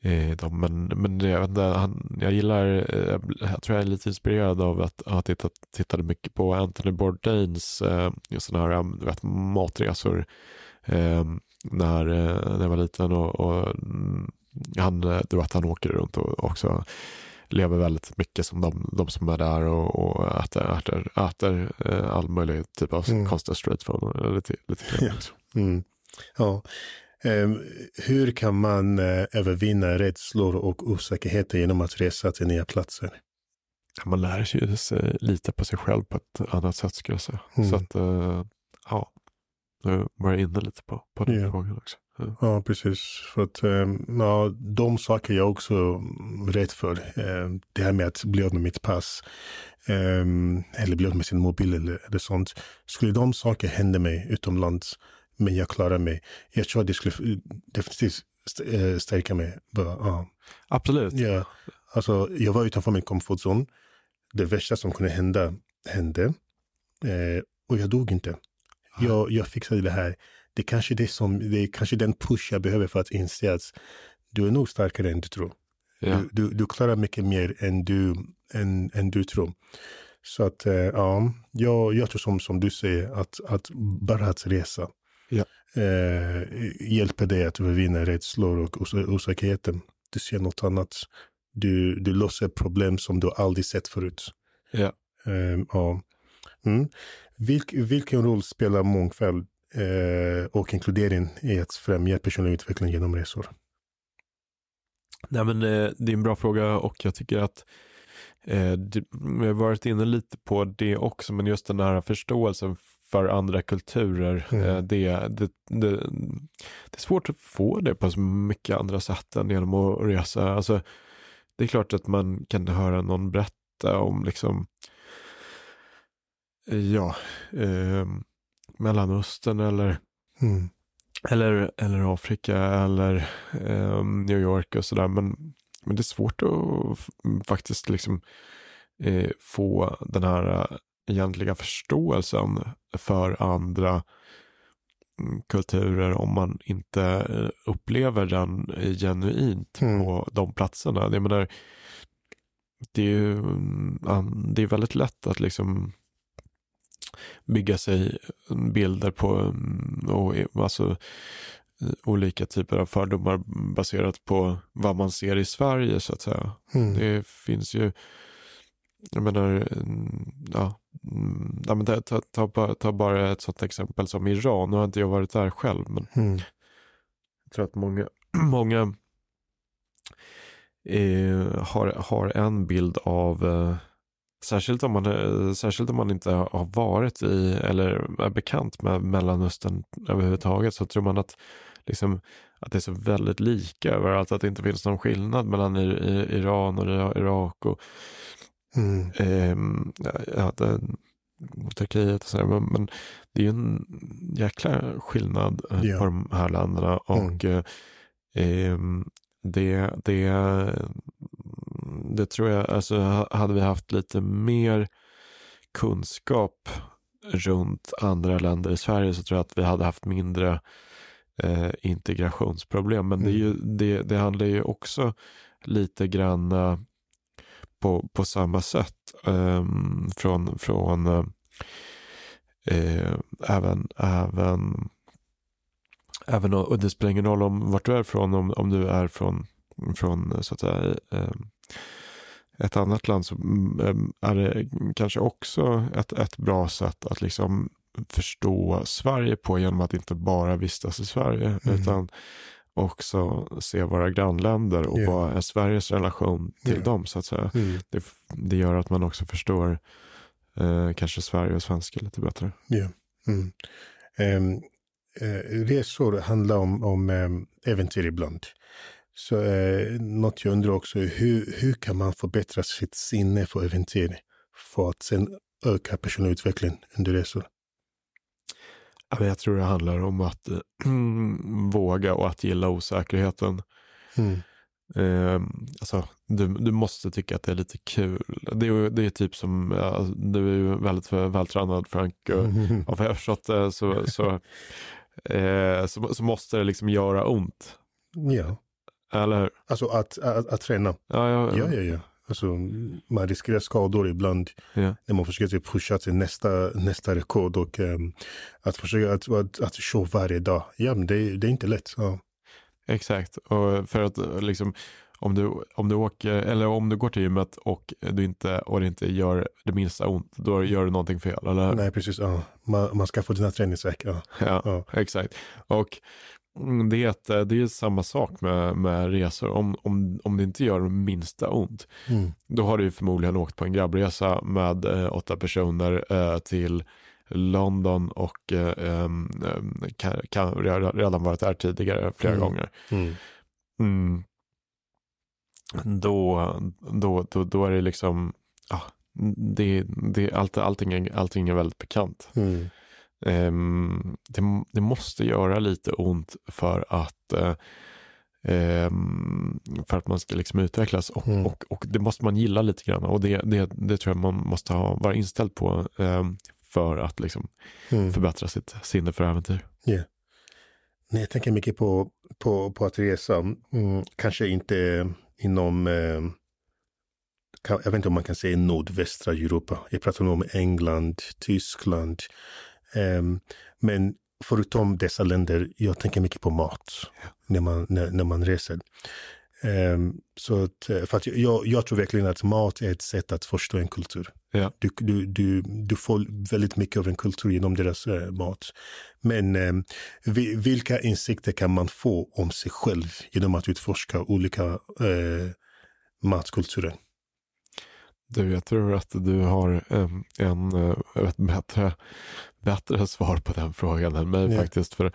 Eh, de, men, men jag, inte, han, jag gillar, eh, jag tror jag är lite inspirerad av att ha tittat, tittade mycket på Anthony Bourdains eh, sådana här vet, matresor eh, när, eh, när jag var liten och, och han, du vet, han åker runt och också lever väldigt mycket som de, de som är där och, och äter, äter, äter eh, all möjlig typ av mm. konstig street food. Lite, lite ja. Mm. ja. Um, hur kan man uh, övervinna rädslor och osäkerheter genom att resa till nya platser? Man lär sig lita på sig själv på ett annat sätt skulle jag säga. Mm. Så att, uh, ja, nu var jag inne lite på, på den ja. frågan också. Ja, precis. För att ehm, ja, de saker jag också rädd för. Ehm, det här med att bli av med mitt pass. Ehm, eller bli av med sin mobil eller, eller sånt. Skulle de saker hända mig utomlands, men jag klarar mig. Jag tror att det skulle definitivt eh, stärka mig. ja. Absolut. Ja. Alltså, jag var utanför min komfortzon. Det värsta som kunde hända hände. Eh, och jag dog inte. Jag, jag fixade det här det kanske är det som, det är kanske den push jag behöver för att inse att du är nog starkare än du tror. Ja. Du, du, du, klarar mycket mer än du, än, än du tror. Så att eh, ja, jag, jag tror som, som du säger att, att bara att resa ja. eh, hjälper dig att övervinna rädslor och os osäkerheten. Du ser något annat. Du, du löser problem som du aldrig sett förut. Ja. Eh, ja. Mm. Vilk, vilken roll spelar mångfald eh, och inkludering i att främja personlig utveckling genom resor? Nej, men, eh, det är en bra fråga och jag tycker att eh, det, vi har varit inne lite på det också, men just den här förståelsen för andra kulturer, mm. eh, det, det, det, det, är svårt att få det på så mycket andra sätt än genom att resa. Alltså, det är klart att man kan höra någon berätta om liksom ja, eh, Mellanöstern eller, mm. eller, eller Afrika eller eh, New York och sådär. Men, men det är svårt att faktiskt liksom eh, få den här egentliga förståelsen för andra mm, kulturer om man inte eh, upplever den genuint mm. på de platserna. Jag menar, det är ju mm, det är väldigt lätt att liksom bygga sig bilder på mm, och, alltså, olika typer av fördomar baserat på vad man ser i Sverige så att säga. Mm. Det finns ju, jag menar, mm, ja, mm, ja men ta, ta, ta, ta, bara ett sånt exempel som Iran. Nu har inte jag varit där själv men mm. jag tror att många, många eh, har, har en bild av eh, Särskilt om, man, eh, särskilt om man inte har varit i eller är bekant med Mellanöstern överhuvudtaget så tror man att, liksom, att det är så väldigt lika överallt, att det inte finns någon skillnad mellan Iran och Irak och mm. eh, ja, det, Turkiet och sådär. Men, men, det är ju en jäkla skillnad ja. på de här länderna och mm. eh, det, det, det tror jag, alltså hade vi haft lite mer kunskap runt andra länder i Sverige så tror jag att vi hade haft mindre eh, integrationsproblem. Men mm. det, är ju, det, det handlar ju också lite grann på, på samma sätt um, från, från uh, även, även även och det spelar ingen roll om vart du är från, om, om du är från, från så att säga, eh, ett annat land så mm, är det kanske också ett, ett bra sätt att liksom förstå Sverige på genom att inte bara vistas i Sverige mm. utan också se våra grannländer och yeah. vad är Sveriges relation till yeah. dem så att säga. Mm. Det, det, gör att man också förstår eh, kanske Sverige och svenska lite bättre. Yeah. Mm. Um, eh, resor handlar om, om eh, äventyr ibland. Så eh, något jag undrar också, hur, hur kan man förbättra sitt sinne för äventyr för att sen öka personlig utveckling under resor? Jag tror det handlar om att äh, våga och att gilla osäkerheten. Mm. Eh, alltså, du, du måste tycka att det är lite kul. Det är, det är typ som, ja, du är ju väldigt vältränad Frank och, mm. och vad jag förstått det så, så eh, så, så måste det liksom göra ont. Ja. Eller Alltså att, att, att träna. Ja, ja, ja. ja, ja. Alltså, man riskerar skador ibland ja. när man försöker pusha till nästa, nästa rekord och um, att försöka att, att, att show varje dag. Ja, men det, det är inte lätt. Ja. Exakt, och för att liksom om du, om du åker, eller om du går till gymmet och, du inte, och det inte gör det minsta ont, då gör du någonting fel, eller Nej, precis. Ja. Man, man ska få dina träningsvärk. Ja. Ja, ja, exakt. Och det, det är samma sak med, med resor. Om, om, om det inte gör det minsta ont, mm. då har du förmodligen åkt på en grabbresa med eh, åtta personer eh, till London och eh, kan, kan, redan varit där tidigare flera mm. gånger. Mm. mm då, då, då, då är det liksom, ja, det, det, allt, allting, allting är väldigt bekant. Mm. Um, det, det, måste göra lite ont för att uh, um, för att man ska liksom utvecklas och, mm. och, och, det måste man gilla lite grann och det, det, det tror jag man måste ha, vara inställd på um, för att liksom mm. förbättra sitt sinne för äventyr. Yeah. Nej, jag tänker mycket på, på, på att resa, mm, kanske inte inom, eh, jag vet inte om man kan säga nordvästra Europa. Jag pratar nu om England, Tyskland. Eh, men förutom dessa länder, jag tänker mycket på mat när, man, när, när man reser. Um, så att, eh, för att jag, jag tror verkligen att mat är ett sätt att förstå en kultur. Ja. Du, du, du, du får väldigt mycket av en kultur genom deras uh, mat. Men um, vi, vilka insikter kan man få om sig själv genom att utforska olika uh, matkulturer? Du, jag tror att du har en, en ett bättre, bättre svar på den frågan än mig ja. faktiskt. För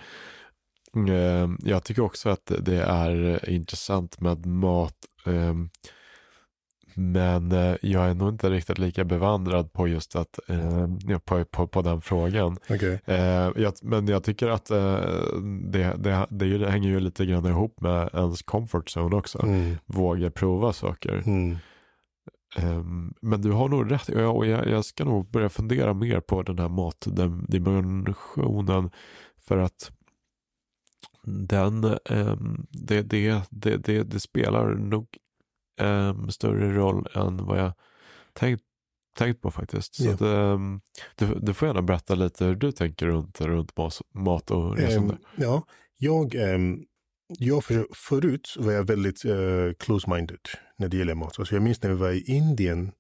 Eh, jag tycker också att det är intressant med mat. Ehm, men eh, jag är nog inte riktigt lika bevandrad på just att, ehm, på, på, på den frågan. Okay. Eh, men jag tycker att det, det, det hänger ju lite grann ihop med ens comfort zone också. Mm. Våga prova saker. Mm. Ehm, men du har nog rätt. Jag, jag ska nog börja fundera mer på den här matdimensionen. För att den, um, det, det, det, det, det spelar nog um, större roll än vad jag tänkt, tänkt på faktiskt. Så ja. att, um, du, du får gärna berätta lite hur du tänker runt, runt mat och resande. ja, jag, jag för, förut var jag väldigt uh, close-minded när det gäller mat. Alltså jag minns när vi var i Indien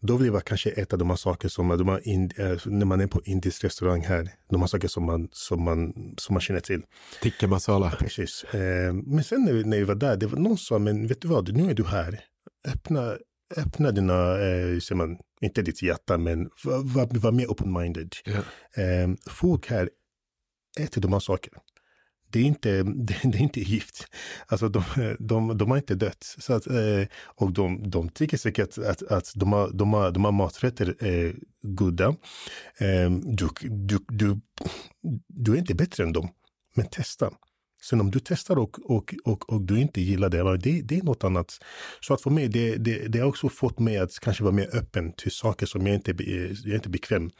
Då vill jag kanske äta de här saker som de här in, äh, när man är på indisk restaurang här. De här saker som man, som man, som man känner till. Tikka masala. Precis. Eh, men sen när vi, när vi var där, det var någon som sa, men vet du vad, nu är du här. Öppna, öppna dina, eh, säger man, inte ditt hjärta, men var, var mer open-minded. Yeah. Eh, folk här äter de här sakerna det är inte, det, det, är inte gift. Alltså de, de, de har inte dött. Så att, eh, och de, de tycker säkert att, att de, har, de, har, de har maträtter är goda. Eh, du, du, du, du är inte bättre än dem, men testa. Sen om du testar och, och, och, och du inte gillar det, det, det är något annat. Så att för mig, det, det, det har också fått mig att kanske vara mer öppen till saker som jag inte, jag är inte bekväm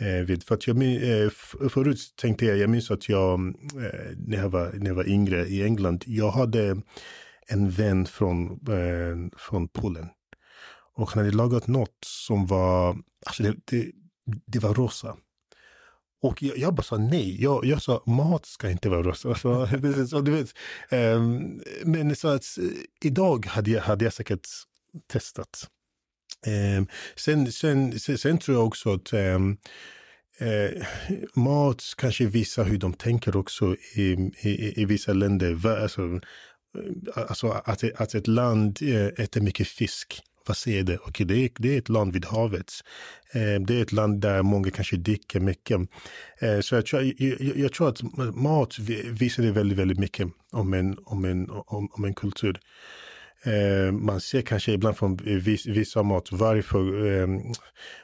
Eh, vid. För att jag, eh, förut tänkte jag, jag minns att jag, eh, när, jag var, när jag var yngre i England, jag hade en vän från, eh, från Polen. Och han hade lagat något som var, alltså det, det, det var rosa. Och jag, jag, bara sa nej. Jag, jag sa mat ska inte vara rosa. Så, så, du vet, um, men så att idag hade jag, hade jag säkert testat. Ehm, sen, sen, sen, sen, tror jag också att um, Eh, mat kanske visar hur de tänker också i, i, i vissa länder. Alltså, eh, alltså att, att ett land eh, äter mycket fisk. Vad säger det? Okay, det, är, det är ett land vid havet. Eh, det är ett land där många kanske dricker mycket. Eh, så jag tror, jag, jag, tror att mat visar det väldigt, väldigt mycket om en, om en, om, om en kultur. Eh, man ser kanske ibland från vissa mat varför, eh,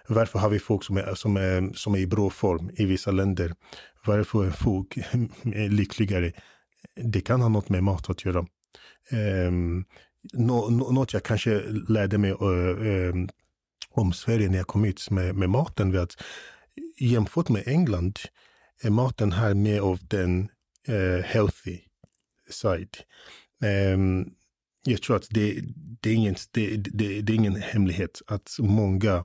varför har vi folk som är, som, är, som är i bra form i vissa länder? Varför är folk lyckligare? Det kan ha något med mat att göra. Eh, nå, något jag kanske lärde mig eh, ehm, om Sverige när jag kom hit med, med maten var att jämfört med England är maten här mer av den eh, healthy side. Um, jag tror att det, det, är ingen, det, det, det är ingen hemlighet att många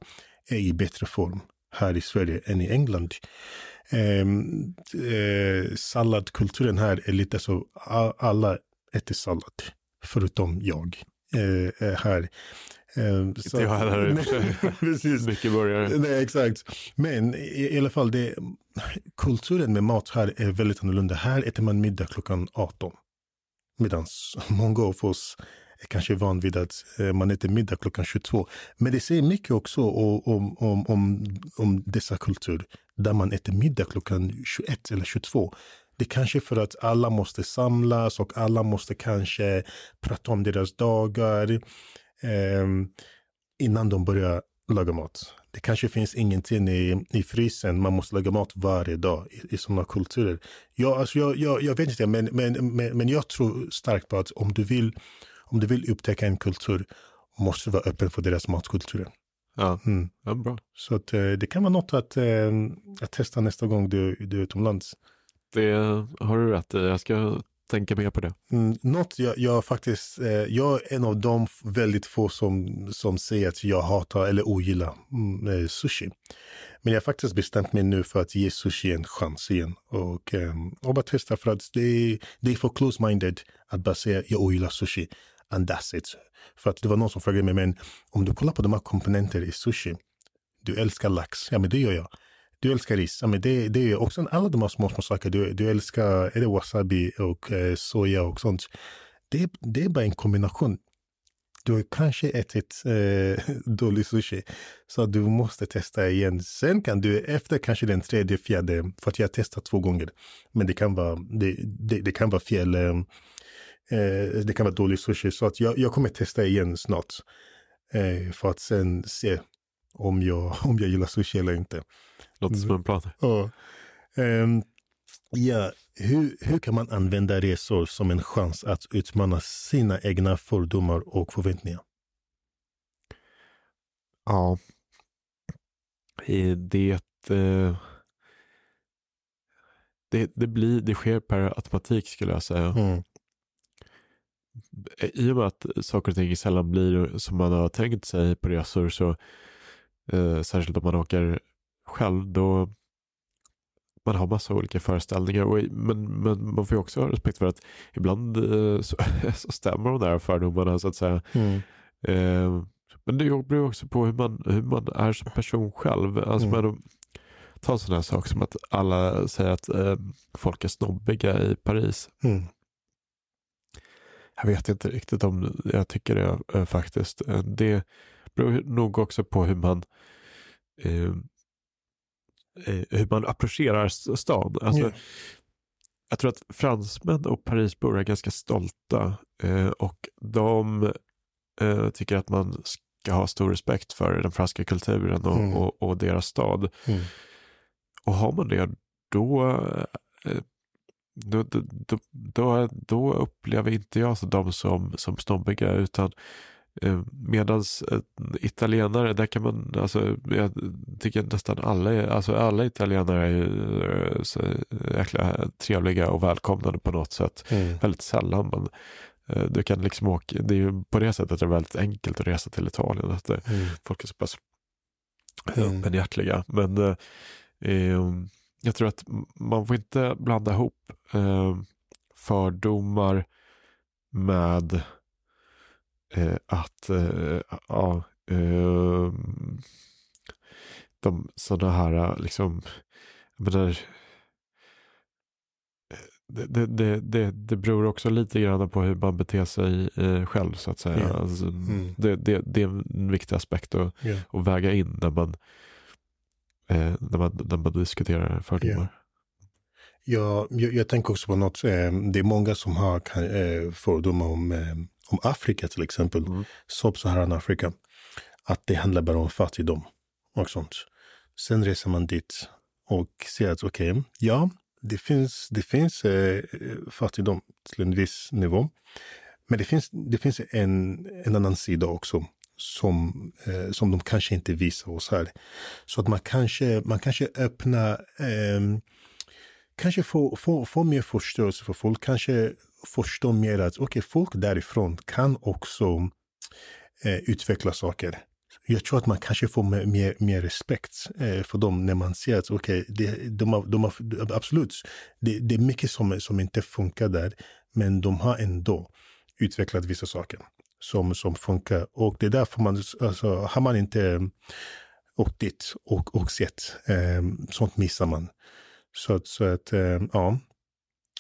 är i bättre form här i Sverige än i England. Eh, eh, salladkulturen här är lite så, alla äter sallad, förutom jag eh, här. Eh, så, inte jag heller. precis. Mycket burgare. Nej, exakt. Men i, i alla fall, det, kulturen med mat här är väldigt annorlunda. Här äter man middag klockan 18. Medan många av oss är kanske van vid att eh, man äter middag klockan 22. Men det säger mycket också om, om, om, om dessa kulturer där man äter middag klockan 21 eller 22. Det är kanske för att alla måste samlas och alla måste kanske prata om deras dagar eh, innan de börjar laga mat. Det kanske finns ingenting i, i frysen. Man måste laga mat varje dag i, i sådana kulturer. Jag, alltså jag, jag, jag vet inte, men, men, men, men jag tror starkt på att om du vill, om du vill upptäcka en kultur måste du vara öppen för deras matkulturer. Ja, mm. ja bra. Så att, eh, det kan vara något att, eh, att testa nästa gång du, du är utomlands. Det har du rätt i. Jag ska tänka mer på det. Mm, något jag, jag faktiskt, eh, jag är en av de väldigt få som, som säger att jag hatar eller ogillar mm, eh, sushi. Men jag har faktiskt bestämt mig nu för att ge sushi en chans igen och, eh, och bara testa för att det, det är för close-minded att bara säga jag ogillar sushi and that's it. För att det var någon som frågade mig, men om du kollar på de här komponenterna i sushi, du älskar lax, ja men det gör jag. Du älskar ris. Ja, men det, det är också alla de här små, små saker. Du, du älskar är det wasabi och eh, soja och sånt. Det, det är bara en kombination. Du har kanske ätit eh, dålig sushi, så du måste testa igen. Sen kan du efter kanske den tredje, fjärde, för att jag har testat två gånger, men det kan vara, det, det, det kan vara fel, eh, eh det kan vara dålig sushi, så att jag, jag kommer testa igen snart. Eh, för att sen se om jag, om jag gillar sushi eller inte. Låter som en plan. Ja. Um, ja, hur, hur kan man använda resor som en chans att utmana sina egna fördomar och förväntningar? Ja, det, eh, det, det, blir, det sker per automatik skulle jag säga. Mm. I och med att saker och ting sällan blir som man har tänkt sig på resor så eh, särskilt om man åker själv, då man har massa olika föreställningar. Och, men, men man får ju också ha respekt för att ibland eh, så, så stämmer de där fördomarna så att säga. Mm. Eh, Men det beror också på hur man, hur man är som person själv. Alltså mm. man, ta en sån här sak som att alla säger att eh, folk är snobbiga i Paris. Mm. Jag vet inte riktigt om jag tycker det eh, faktiskt. Eh, det beror nog också på hur man eh, eh hur man approcherar stan. Alltså, yeah. Jag tror att fransmän och Parisbor är ganska stolta eh, och de eh, tycker att man ska ha stor respekt för den franska kulturen och, mm. och, och deras stad. Mm. Och har man det, då, eh, då, då, då, då upplever inte jag så dem som, som snobbiga utan Medan italienare, där kan man, alltså jag tycker nästan alla, alltså alla italienare är eh, så jäkla trevliga och välkomnande på något sätt. Mm. Väldigt sällan men du kan liksom åka, det är ju på det sättet det är väldigt enkelt att resa till Italien. Att mm. Folk är så pass mm. öppenhjärtliga. Men Eh, jag tror att man får inte blanda ihop eh, fördomar med eh, att eh, ja, eh, de sådana här liksom, jag menar, det, det, det, det beror också lite grann på hur man beter sig eh, själv så att säga. Yeah. Alltså, mm. det, det, det, är en viktig aspekt att, yeah. att väga in när man eh, när, man, när man diskuterar fördomar. Yeah. Ja, jag, jag, tänker också på något, eh, det är många som har eh, fördomar om, eh, om Afrika till exempel, mm. Sub-Saharan Afrika, att det handlar bara om fattigdom och sånt. Sen reser man dit och ser att okej, okay, ja, det finns, det finns eh, fattigdom till en viss nivå. Men det finns, det finns en, en annan sida också som, eh, som de kanske inte visar oss här. Så att man kanske, man kanske öppnar, eh, kanske få, få, få mer förståelse för folk, kanske förstår mer att okay, folk därifrån kan också eh, utveckla saker. Jag tror att man kanske får mer, mer, mer respekt eh, för dem när man ser att okej, okay, de, har, de har, absolut, det, det är mycket som, som inte funkar där, men de har ändå utvecklat vissa saker som, som funkar. Och det är därför man, alltså, har man inte eh, åkt dit och, och sett, eh, sånt missar man. Så, så att, eh, ja.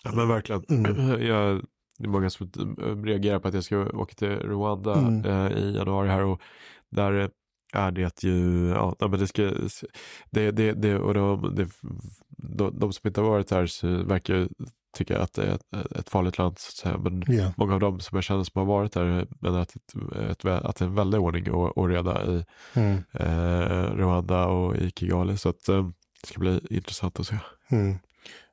Ja men verkligen. Mm. Jag, det är många som reagerar på att jag ska åka till Rwanda mm. eh, i januari här och där är det ju, ja, men det ska, det, det, det och de, det, de, de som inte har varit här verkar tycker jag att det är ett, ett farligt land. Så att säga. Men yeah. många av dem som jag känner som har varit där menar att, ett, att det är en väldig ordning och, och reda i mm. eh, Rwanda och i Kigali. Så att, eh, det ska bli intressant att se. Mm.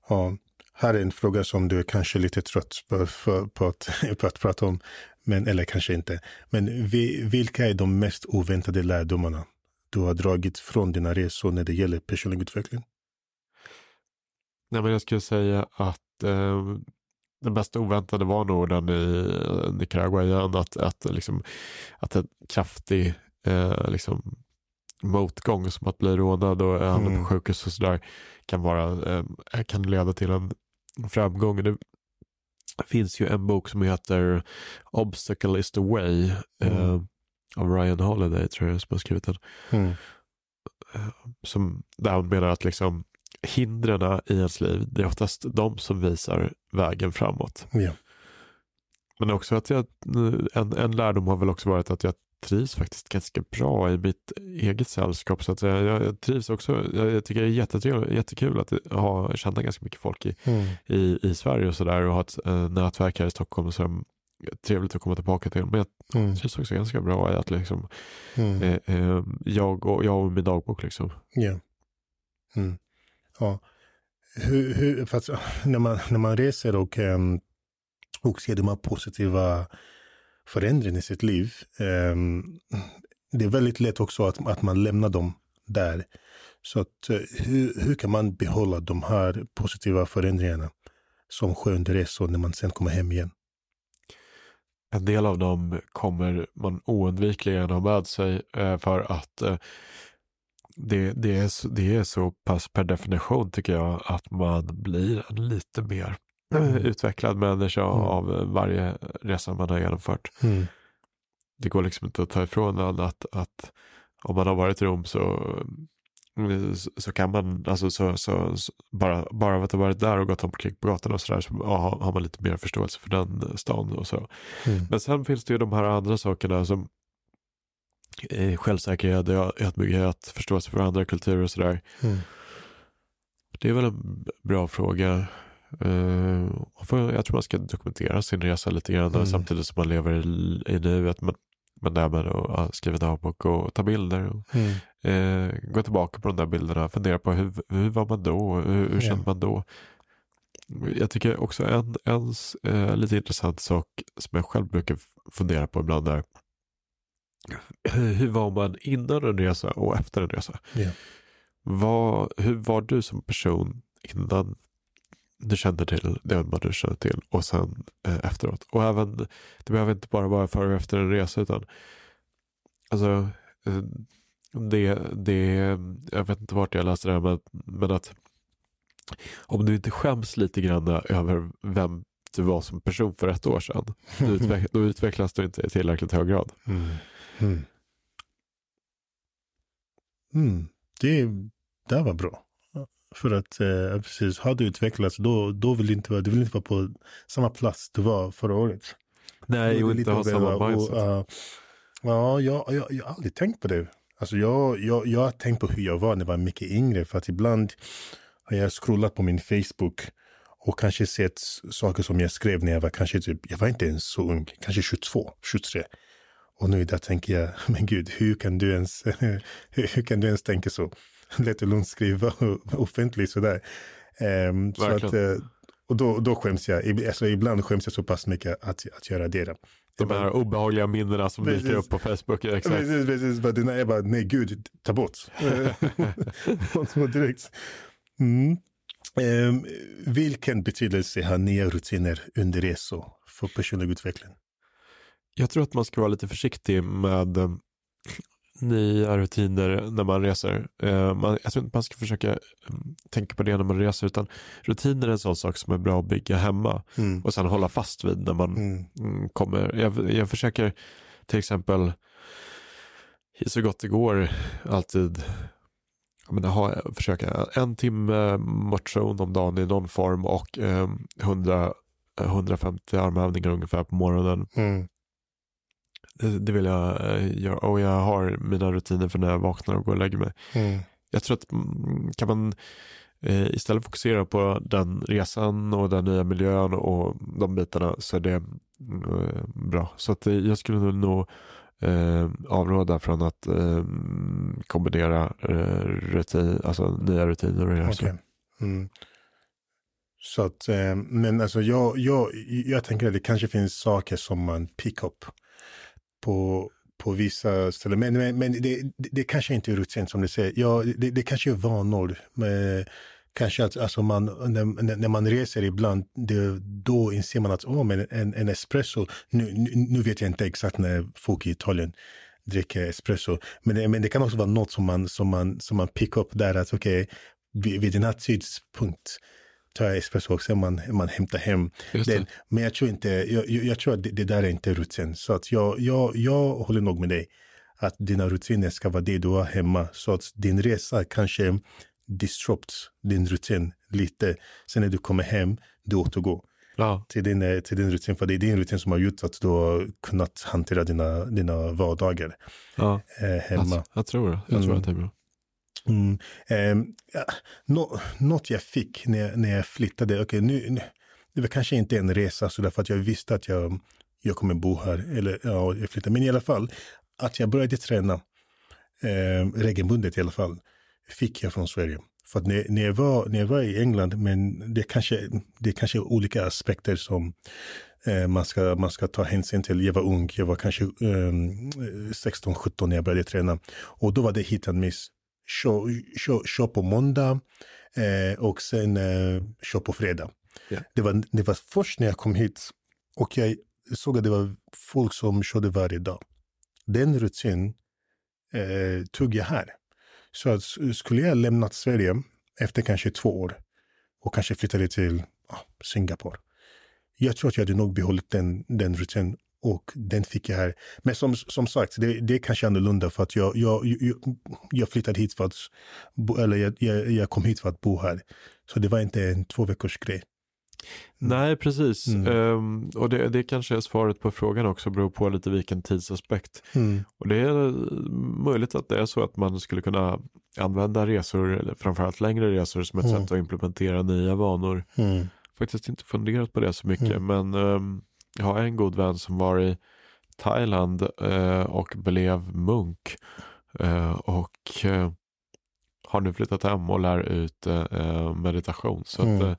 Ja, här är en fråga som du är kanske lite trött på, för, på, att, på att prata om, men, eller kanske inte. Men vi, vilka är de mest oväntade lärdomarna du har dragit från dina resor när det gäller personlig utveckling? Nej, men jag skulle säga att eh, det mest oväntade var nog den i eh, Nicaragua igen, att, att, liksom, att en kraftig eh, liksom, motgång som att bli rånad och hamna mm. på sjukhus och sådär kan, vara, eh, kan leda till en framgång. Det finns ju en bok som heter Obstacle is the way mm. eh, av Ryan Holiday tror jag som har skrivit den. Mm. Eh, som, där hon menar att liksom hindren i ens liv, det är oftast de som visar vägen framåt. Ja. Men också att jag, en, en lärdom har väl också varit att jag trivs faktiskt ganska bra i mitt eget sällskap. Så att jag, jag trivs också, jag, tycker det är jättekul att ha, känna ganska mycket folk i, mm. i, i Sverige och sådär och ha ett äh, nätverk här i Stockholm. Så trevligt att komma tillbaka till. Men jag mm. trivs också ganska bra i att liksom, mm. eh, eh, jag, och, jag och min dagbok. Liksom. Yeah. Mm. Ja. Hur, hur, fast, när, man, när man reser och, um, och ser de här positiva förändring i sitt liv. Ehm, det är väldigt lätt också att, att man lämnar dem där. Så att, eh, hur, hur kan man behålla de här positiva förändringarna som sker under resor när man sen kommer hem igen? En del av dem kommer man oundvikligen ha med sig eh, för att eh, det, det, är, det är så pass per definition tycker jag att man blir en lite mer. utvecklad människa mm. av varje resa man har genomfört. Mm. det går liksom inte att ta ifrån en att, att om man har varit i Rom så, så kan man, alltså så, så, så bara, bara av att ha varit där och gått omkring på gatorna och sådär så ja, har man lite mer förståelse för den stan och så. Mm. Men sen finns det ju de här andra sakerna som eh, självsäkerhet, ödmjukhet, förståelse för andra kulturer och sådär. Mm. Det är väl en bra fråga. Uh, jag tror man ska dokumentera sin resa lite grann mm. samtidigt som man lever i, i nuet. Men, men det med att skriva dagbok och ta bilder. Och, mm. uh, gå tillbaka på de där bilderna, fundera på hur, hur var man då? Hur, hur kände man då? Jag tycker också en, en uh, lite intressant sak som jag själv brukar fundera på ibland är hur var man innan en resa och efter en resa? Yeah. Vad, hur var du som person innan du kände till det man du kände till och sen eh, efteråt? Och även, det behöver inte bara vara före och efter en resa utan alltså eh, det, det, jag vet inte vart jag läste det här men, men att om du inte skäms lite grann över vem du var som person för ett år sedan, då, utveck, då utvecklas du inte i tillräckligt hög grad. Mm. Mm. Mm. Det, det var bra. För att eh, precis, har du utvecklats då, då vill du inte, du vill inte vara på samma plats du var förra året. Nej, och inte ha samma mindset. Och, uh, ja, jag, jag, jag har aldrig tänkt på det. Alltså jag, jag, jag har tänkt på hur jag var när jag var mycket yngre. För att ibland har jag scrollat på min Facebook och kanske sett saker som jag skrev när jag var kanske typ, jag var inte ens så ung, kanske 22, 23. Och nu där tänker jag, men gud, hur kan du ens, hur kan du ens tänka så? Lätt och lugnt skriva offentligt sådär. Um, så att, uh, och då, då skäms jag, alltså, ibland skäms jag så pass mycket att, att göra det. De här obehagliga minnena som precis, dyker upp på Facebook. Exakt. Precis, precis. Bara, jag bara, nej gud, ta bort. direkt. Mm. Um, vilken betydelse har nya rutiner under resor för personlig utveckling? Jag tror att man ska vara lite försiktig med eh, nya rutiner när man reser. Eh, man, jag tror inte man ska försöka mm, tänka på det när man reser utan rutiner är en sån sak som är bra att bygga hemma mm. och sen hålla fast vid när man mm. mm kommer. Jag, jag försöker till exempel så gott det går alltid jag menar, ha, försöka en timme motion om dagen i någon form och eh, 100, 150 armhävningar ungefär på morgonen. Mm. Det, vill jag eh, göra och jag har mina rutiner för när jag vaknar och går och lägger mig. Mm. Jag tror att mm, kan man eh, istället fokusera på den resan och den nya miljön och de bitarna så är det eh, bra. Så att jag skulle nog eh, avråda från att eh, kombinera eh, rutin, alltså nya rutiner och resor. Okay. Mm. Så att, eh, men alltså jag, jag, jag tänker att det kanske finns saker som man pick up på, på vissa ställen. Men, men, men det, det, kanske inte är rutin som du säger. Ja, det, det kanske är vanor. Men, kanske att alltså man, när, när man reser ibland, det, då inser man att oh, men en, en espresso, nu, nu, nu, vet jag inte exakt när folk i Italien dricker espresso, men det, men det kan också vara något som man, som man, som man pick upp där, att okej, okay, vid, vid den här tidpunkten tar jag espresso också, man, man hämtar hem den. Men jag tror inte, jag, jag tror att det, det, där är inte rutin. Så att jag, jag, jag håller nog med dig att dina rutiner ska vara det du har hemma. Så att din resa kanske disrupt din rutin lite. Sen när du kommer hem, du återgår ja. till, din, eh, till din rutin. För det är din rutin som har gjort att du har kunnat hantera dina, dina vardagar ja. eh, hemma. Jag, jag tror det. Jag tror mm. att det är bra. Mm. Eh, no, något jag fick när, när jag flyttade, okay, nu, nu, det var kanske inte en resa så därför att jag visste att jag, jag kommer bo här, eller ja, jag flyttar. Men i alla fall, att jag började träna eh, regelbundet i alla fall fick jag från Sverige. För att när, när, jag var, när jag var i England, men det kanske, det kanske är olika aspekter som eh, man, ska, man ska ta hänsyn till. Jag var ung, jag var kanske eh, 16-17 när jag började träna. Och då var det hit and miss. Show, show, show på måndag eh, och sen eh, show på fredag. Yeah. Det, var, det var först när jag kom hit och jag såg att det var folk som körde varje dag. Den rutin eh, tog jag här. Så att skulle jag lämnat Sverige efter kanske två år och kanske flyttade till ah, Singapore. Jag tror att jag hade nog behållit den, den rutinen och den fick jag här. Men som, som sagt, det, det är kanske annorlunda för att jag, jag, jag, jag flyttade hit för att, bo, eller jag, jag, jag kom hit för att bo här. Så det var inte en två veckors grej. Mm. Nej, precis. Mm. Um, och det, det kanske är svaret på frågan också, beror på lite vilken tidsaspekt. Mm. Och det är möjligt att det är så att man skulle kunna använda resor, eller framförallt längre resor, som ett mm. sätt att implementera nya vanor. Mm. Faktiskt inte funderat på det så mycket, mm. men um, jag har en god vän som var i Thailand uh, och blev munk. Uh, och uh, har nu flyttat hem och lär ut meditation. Så att,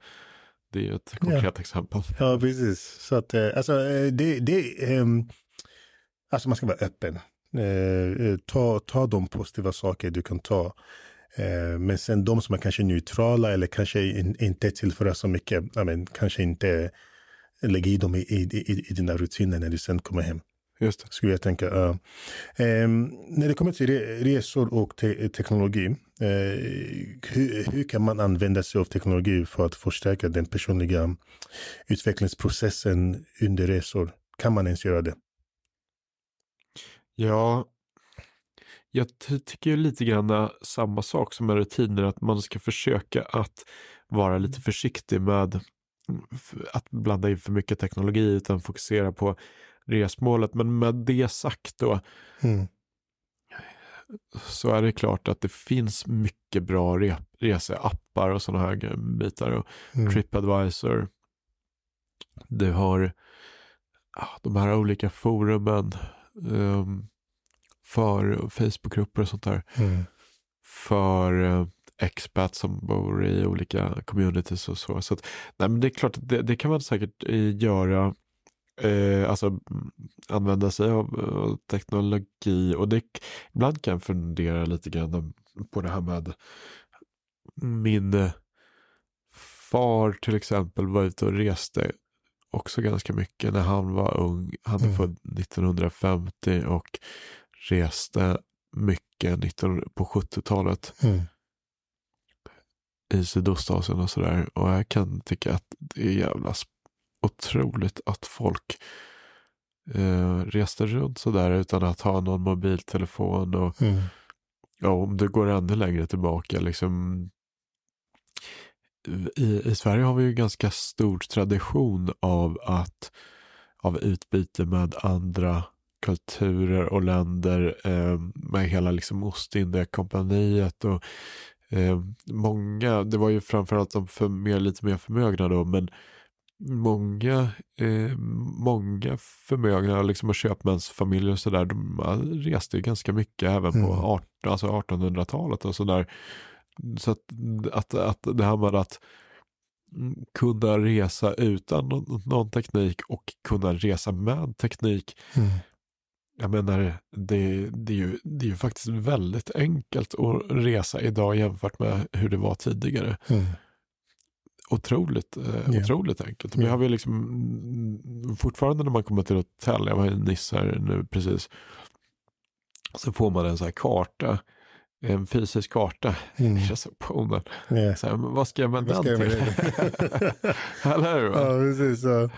det är ett konkret ja. exempel. Ja, precis. Så att, eh, alltså, eh, det, det, um, alltså man ska vara öppen. Ta, ta de positiva saker du kan ta. Men sen de som är kanske neutrala eller kanske in, inte tillföra så mycket, men, kanske inte lägga i dem i, i, i, i dina rutiner när du sen kommer hem. Just det. Skulle jag tänka. Uh, um, när det kommer till resor och te teknologi. Uh, hur, hur, kan man använda sig av teknologi för att förstärka den personliga utvecklingsprocessen under resor? Kan man ens göra det? Ja, jag tycker lite grann samma sak som med rutiner, att man ska försöka att vara lite försiktig med att blanda in för mycket teknologi utan fokusera på resmålet. Men med det sagt då mm. så är det klart att det finns mycket bra re reseappar och sådana här bitar. Och mm. Tripadvisor. Du har de här olika forumen um, för Facebookgrupper och sånt där. Mm. För expats som bor i olika communities och så. Så att, nej, men det är klart, det, det kan man säkert eh, göra eh, alltså mm, använda sig av, av teknologi och det, ibland kan jag fundera lite grann på det här med min far till exempel var ute och reste också ganska mycket när han var ung. Han är mm. född 1950 och reste mycket 19, på 70-talet. Mm. I Sydostasien och sådär. Och jag kan tycka att det är jävla otroligt att folk eh, reste runt sådär utan att ha någon mobiltelefon. Och, mm. ja, om du går ännu längre tillbaka, liksom, i, i Sverige har vi ju ganska stor tradition av att av utbyte med andra kulturer och länder eh, med hela liksom Ostindiekompaniet och eh, många, det var ju framförallt de för mer, lite mer förmögna då, men många, eh, många förmögna liksom, och köpmänsfamiljer och sådär, de reste ganska mycket även på mm. 18, alltså 1800-talet och sådär. Så att, att, att det här med att kunna resa utan någon, någon teknik och kunna resa med teknik. Mm. Jag menar, det, det, är ju, det är ju faktiskt väldigt enkelt att resa idag jämfört med hur det var tidigare. Mm otroligt, eh, yeah. otroligt enkelt. Men yeah. har vi liksom mm, fortfarande när man kommer till hotell, jag var i Nice här nu precis, så får man en sån här karta, en fysisk karta. Mm. Receptionen. Yeah. Så här, vad ska jag med den till? Eller hur? Ja, precis. Så.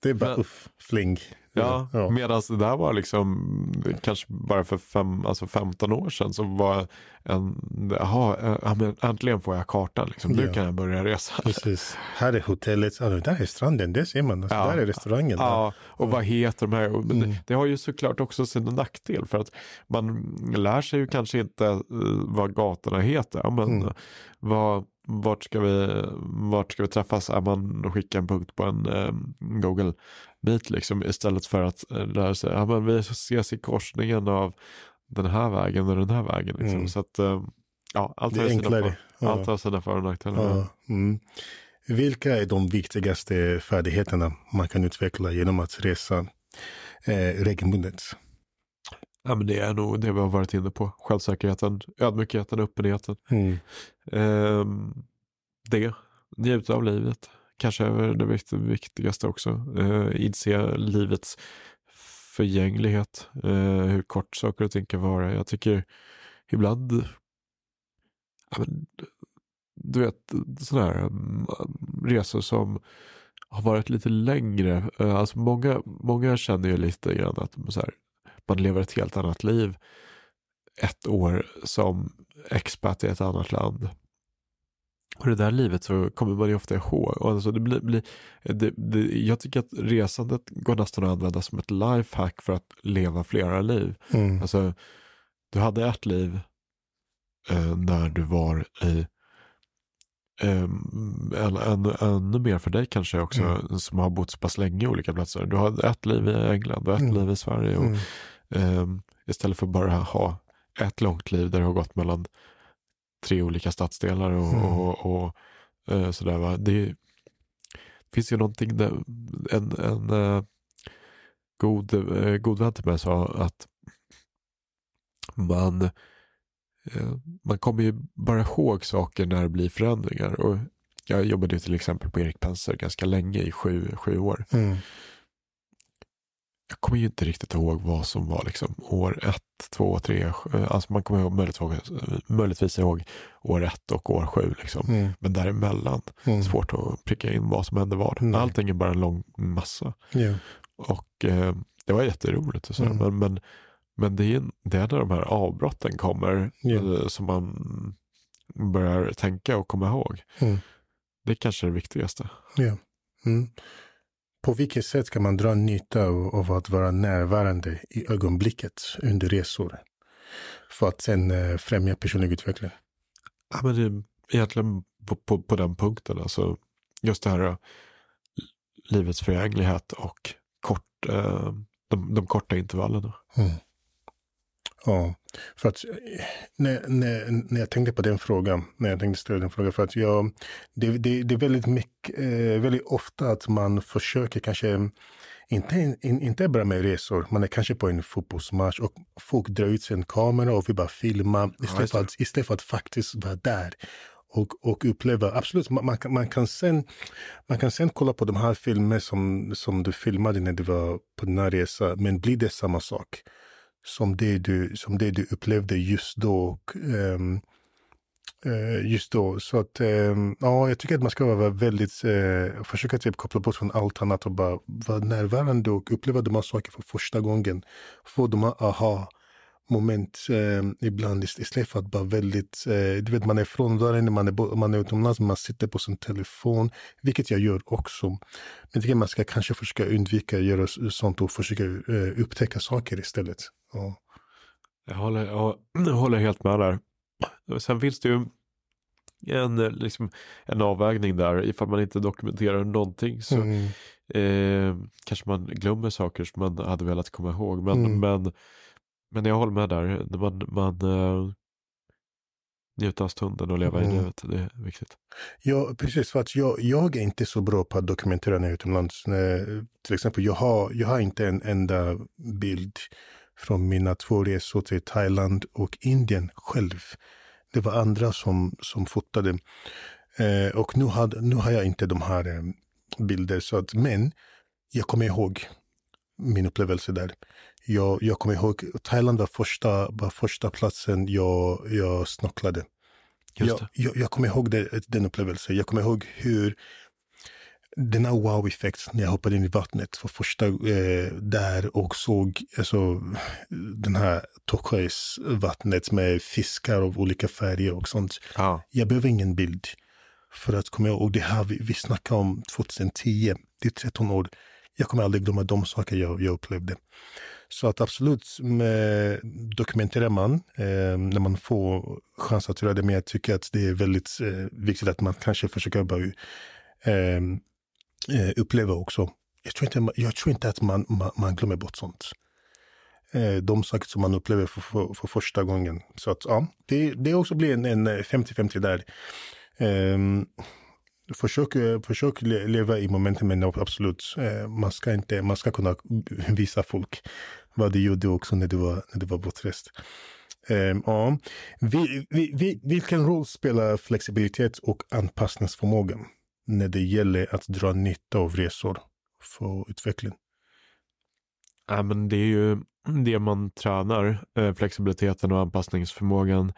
Det är bara men, uff, fling. Ja, ja. medan det där var liksom kanske bara för fem, alltså 15 år sedan så var en, jaha, ja, äntligen får jag kartan liksom. Nu ja. kan jag börja resa. Precis. Här är hotellet, alltså, där är stranden, det ser man. Alltså, ja. Där är restaurangen. Ja, och vad heter de här? Mm. Det, det, har ju såklart också sin nackdel för att man lär sig ju kanske inte uh, vad gatorna heter. Men mm. vad vart ska vi, vart ska vi träffas? Är man skickar en punkt på en eh, Google Meet liksom istället för att eh, lära sig, ja men vi ses i korsningen av den här vägen och den här vägen. Liksom. Mm. Så att, eh, ja, allt har, sina för, ja. allt har sina för och nackdelar. Ja. Mm. Vilka är de viktigaste färdigheterna man kan utveckla genom att resa eh, regelbundet? Ja, men det är nog det vi har varit inne på. Självsäkerheten, ödmjukheten, öppenheten. Mm. Eh, det, njuta av livet. Kanske är det viktigaste också. Eh, inse livets förgänglighet. Eh, hur kort saker och ting kan vara. Jag tycker ibland, ja, men, du vet sådana här um, resor som har varit lite längre. Eh, alltså många, många känner ju lite grann att så här, man lever ett helt annat liv ett år som expat i ett annat land. Och det där livet så kommer man ju ofta ihåg. Och alltså det blir, blir, det, det, jag tycker att resandet går nästan att använda som ett lifehack för att leva flera liv. Mm. Alltså, du hade ett liv eh, när du var i Um, ännu, ännu mer för dig kanske också mm. som har bott så pass länge i olika platser. Du har ett liv i England och ett mm. liv i Sverige. Och, um, istället för bara ha ett långt liv där du har gått mellan tre olika stadsdelar och, mm. och, och uh, sådär. Va? Det, finns ju någonting, där, en, en uh, god, uh, god vän till mig sa att man Eh, man kommer ju bara ihåg saker när det blir förändringar. Och jag jobbade till exempel på Erik Penser ganska länge, i sju, sju år. Mm. Jag kommer ju inte riktigt ihåg vad som var liksom år ett, två, tre. Alltså man kommer ihåg, möjligtvis, möjligtvis ihåg år ett och år sju. Liksom. Mm. Men däremellan, mm. svårt att pricka in vad som hände vad. Nej. Allting är bara en lång massa. Yeah. Och eh, det var jätteroligt. Och så, mm. men, men men det är, det är när de här avbrotten kommer yeah. som man börjar tänka och komma ihåg. Mm. Det är kanske det viktigaste. Ja. På vilket sätt kan man dra nytta av, att vara närvarande i ögonblicket under resor? För att sen eh, främja personlig utveckling? Ja, men det egentligen på, på, på den punkten. Alltså, just det här eh, livets förgänglighet och kort, eh, de, de korta intervallerna. Mm. Ja, för att när, när, när jag tänkte på den frågan, när jag tänkte ställa den frågan, för att jag, det, det, det är väldigt mycket, eh, väldigt ofta att man försöker kanske, inte, in, inte bara med resor, man är kanske på en fotbollsmatch och folk drar ut sin kamera och vill bara filma istället, för, att, istället för att faktiskt vara där och, och uppleva. Absolut, man, man, kan, man, kan sen, man kan sen kolla på de här filmerna som, som du filmade när du var på den här resan, men blir det samma sak? Som det du, som det du upplevde just då. Um, uh, just då. Så att um, ja, jag tycker att man ska vara väldigt, uh, försöka typ koppla bort från allt annat och bara vara närvarande och uppleva de här sakerna för första gången. Få de här aha moment eh, ibland istället för att bara väldigt, eh, du vet man är frånvarande, man är, man är utomlands, man sitter på sin telefon, vilket jag gör också. Men jag tycker man ska kanske försöka undvika att göra sånt och försöka eh, upptäcka saker istället. Ja. Jag, håller, jag håller helt med där. Sen finns det ju en, liksom, en avvägning där. Ifall man inte dokumenterar någonting så mm. eh, kanske man glömmer saker som man hade velat komma ihåg. Men, mm. men, men jag håller med där. Man, man uh, njuta av stunden och leva mm. i livet. Det är viktigt. Ja, precis. För att jag, jag är inte så bra på att dokumentera när jag är utomlands. Till exempel, jag har, jag har inte en enda bild från mina två resor till Thailand och Indien själv. Det var andra som, som fotade. Eh, och nu, hade, nu har jag inte de här eh, bilder. Så att, men jag kommer ihåg min upplevelse där. Jag, jag kommer ihåg, Thailand var första, var första platsen jag, jag snorklade. Jag, jag, jag, kommer ihåg det, den upplevelsen. Jag kommer ihåg hur denna wow-effekt när jag hoppade in i vattnet för första eh, där och såg alltså, den här turkosvattnet med fiskar av olika färger och sånt. Ah. Jag behöver ingen bild för att komma ihåg. Och det här vi, vi snackar om 2010, det är 13 år. Jag kommer aldrig glömma de saker jag, jag upplevde. Så att absolut, med, dokumenterar man eh, när man får chans att göra det. Men jag tycker att det är väldigt eh, viktigt att man kanske försöker bara eh, eh uppleva också. Jag tror inte, jag tror inte att man, man, man glömmer bort sånt. Eh, de saker som man upplever för, för, för, första gången. Så att ja, det, det också blir en 50-50 där. Ehm, Försök, eh, försök leva i momentet, men absolut, eh, man ska inte, man ska kunna visa folk vad du gjorde också när du var, när du var bortrest. Um, ja. Vi, vi, vi, vilken roll spelar flexibilitet och anpassningsförmågan? när det gäller att dra nytta av resor för utveckling? Ja, men det är ju det man tränar, eh, flexibiliteten och anpassningsförmågan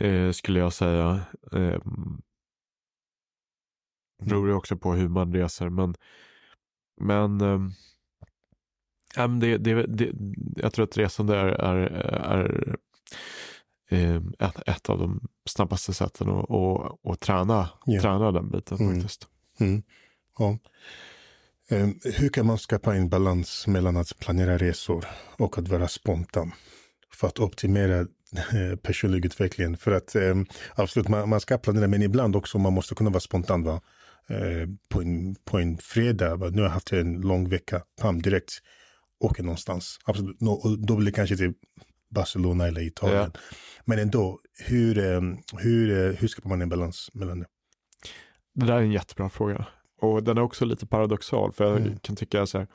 eh, skulle jag säga. Ehm, Eh, Det beror ju också på hur man reser. Men, men, ähm, det, det, det, jag tror att resande är, är, är ähm, ett, ett av de snabbaste sätten att, att, att träna, yeah. träna den biten mm. faktiskt. Mm. Ja. Ähm, hur kan man skapa en balans mellan att planera resor och att vara spontan? För att optimera personlig utveckling. För att absolut, man, man ska planera, men ibland också man måste kunna vara spontan. Va? Eh, på, en, på en fredag, nu har jag haft en lång vecka, pam, direkt åker någonstans. Absolut, no, då blir det kanske till Barcelona eller Italien. Ja. Men ändå, hur, eh, hur, eh, hur skapar man en balans mellan det? Det där är en jättebra fråga. Och den är också lite paradoxal, för jag mm. kan tycka så här,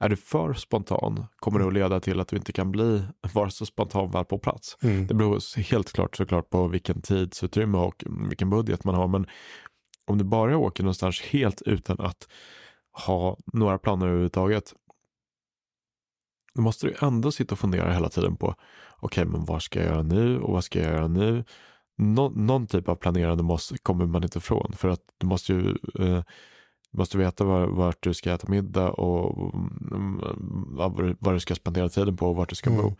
är du för spontan kommer det att leda till att du inte kan bli vare så spontan väl på plats. Mm. Det beror helt klart såklart på vilken tidsutrymme och vilken budget man har. Men om du bara åker någonstans helt utan att ha några planer överhuvudtaget. Då måste du ändå sitta och fundera hela tiden på okej, okay, men vad ska jag göra nu och vad ska jag göra nu? Nå någon typ av planerande måste, kommer man inte ifrån för att du måste ju eh, måste veta var, vart du ska äta middag och mm, vad, vad du ska spendera tiden på och vart du ska mm. bo.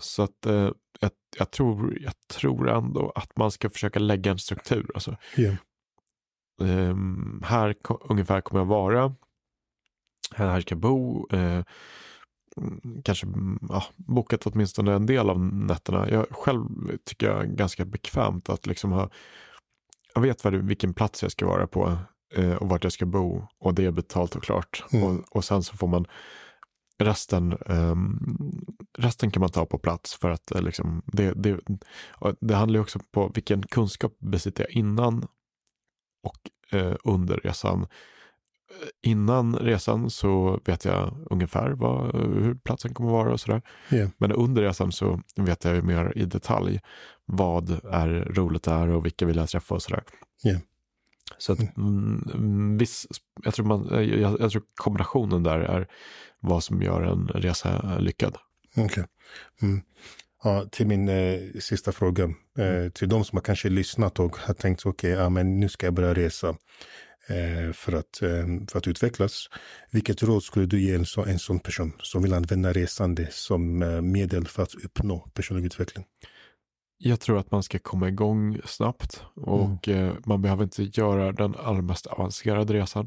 Så att eh, jag, jag, tror, jag tror ändå att man ska försöka lägga en struktur. Alltså. Yeah. Um, här ungefär kommer jag vara. Här ska jag bo. Uh, kanske ja, bokat åtminstone en del av nätterna. Jag själv tycker jag är ganska bekvämt att liksom ha jag vet vad, vilken plats jag ska vara på eh, och vart jag ska bo och det är betalt och klart. Mm. Och, och sen så får man resten, um, resten kan man ta på plats för att uh, liksom, det, det, det handlar ju också på vilken kunskap besitter jag innan och uh, under resan. Innan resan så vet jag ungefär vad, hur platsen kommer vara och sådär. Yeah. Men under resan så vet jag ju mer i detalj vad är roligt där och vilka vill jag träffa och sådär. Yeah. Så att, mm. mm, viss, jag, tror man, jag, jag, tror kombinationen där är vad som gör en resa lyckad. Okej. Okay. Mm. Ja, till min eh, sista fråga. Eh, mm. till de som har kanske lyssnat och har tänkt okej, okay, ja, men nu ska jag börja resa eh, för, att, eh, för att utvecklas. Vilket råd skulle du ge en, så, en sån person som vill använda resande som eh, medel för att uppnå personlig utveckling? Jag tror att man ska komma igång snabbt och mm. eh, man behöver inte göra den allra mest avancerade resan.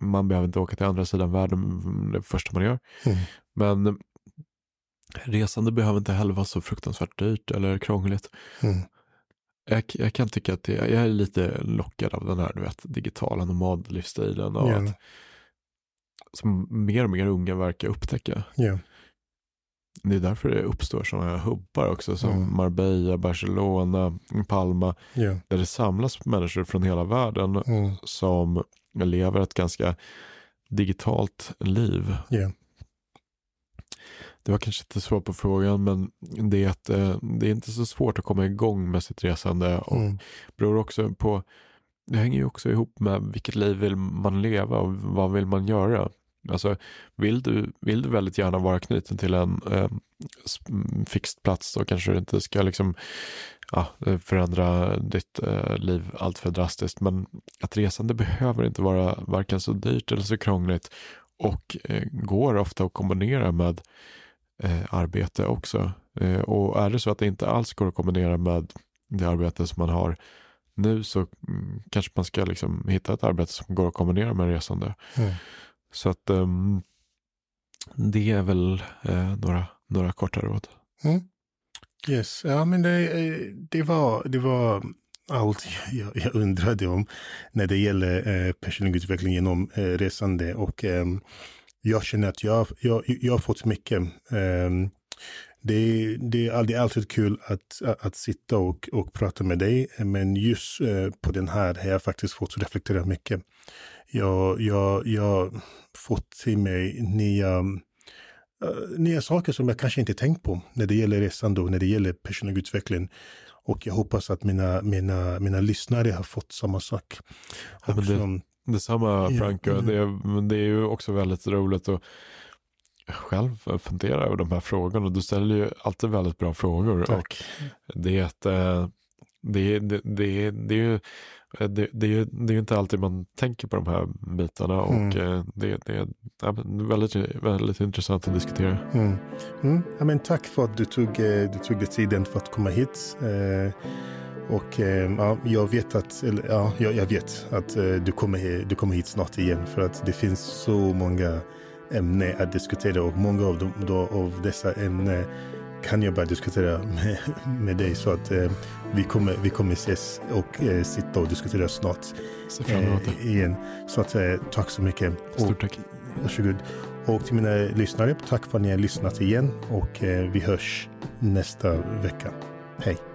Man behöver inte åka till andra sidan världen det första man gör. Mm. Men resande behöver inte heller vara så fruktansvärt dyrt eller krångligt. Mm. Jag, jag, kan tycka att det, jag är lite lockad av den här du vet, digitala nomadlivsstilen och yeah. att, som mer och mer unga verkar upptäcka. Yeah. Det är därför det uppstår sådana här hubbar också som mm. Marbella, Barcelona, Palma. Yeah. Där det samlas människor från hela världen mm. som lever ett ganska digitalt liv. Yeah. Det var kanske inte svar på frågan men det är, att, eh, det är inte så svårt att komma igång med sitt resande och mm. beror också på det hänger ju också ihop med vilket liv vill man leva och vad vill man göra. Alltså, vill, du, vill du väldigt gärna vara knuten till en eh, fixed plats så kanske du inte ska liksom, ja, förändra ditt eh, liv allt för drastiskt. Men att resande behöver inte vara varken så dyrt eller så krångligt och eh, går ofta att kombinera med eh, arbete också. Eh, och är det så att det inte alls går att kombinera med det arbete som man har nu så mm, kanske man ska liksom hitta ett arbete som går att kombinera med resande. Mm. Så att um, det är väl eh, några, några korta råd. Mm. Yes, ja men det, eh, det, var, det var allt jag, jag undrade om när det gäller eh, personlig utveckling genom eh, resande. Och eh, jag känner att jag, jag, jag har fått mycket. Ehm, Eh, det, är, det är alltid kul att, att, att sitta och, och prata med dig, men just eh, på den här har jag faktiskt fått reflektera mycket. Jag, jag, jag fått till mig nya, uh, nya saker som jag kanske inte tänkt på när det gäller resande och när det gäller personlig utveckling. Och jag hoppas att mina, mina, mina lyssnare har fått samma sak. Ja, det, detsamma Franco, ja, mm. det, det är ju också väldigt roligt att själv fundera över de här frågorna. Du ställer ju alltid väldigt bra frågor. Tack. Och det är ett, eh, det, det, det, det är ju det, det, är ju, det är inte alltid man tänker på de här bitarna och mm. det, det är väldigt, väldigt intressant att diskutera. Mm. Mm. Ja, men tack för att du tog, du tog dig tiden för att komma hit. Och ja, jag vet att, eller, ja, jag vet att du kommer, du kommer hit snart igen för att det finns så många ämnen att diskutera och många av, dem, då, av dessa ämnen kan jag bara diskutera med, med dig så att eh, vi, kommer, vi kommer ses och eh, sitta och diskutera snart eh, igen. Så att, eh, tack så mycket. Stort tack. Varsågod. Och till mina lyssnare, tack för att ni har lyssnat igen och eh, vi hörs nästa vecka. Hej.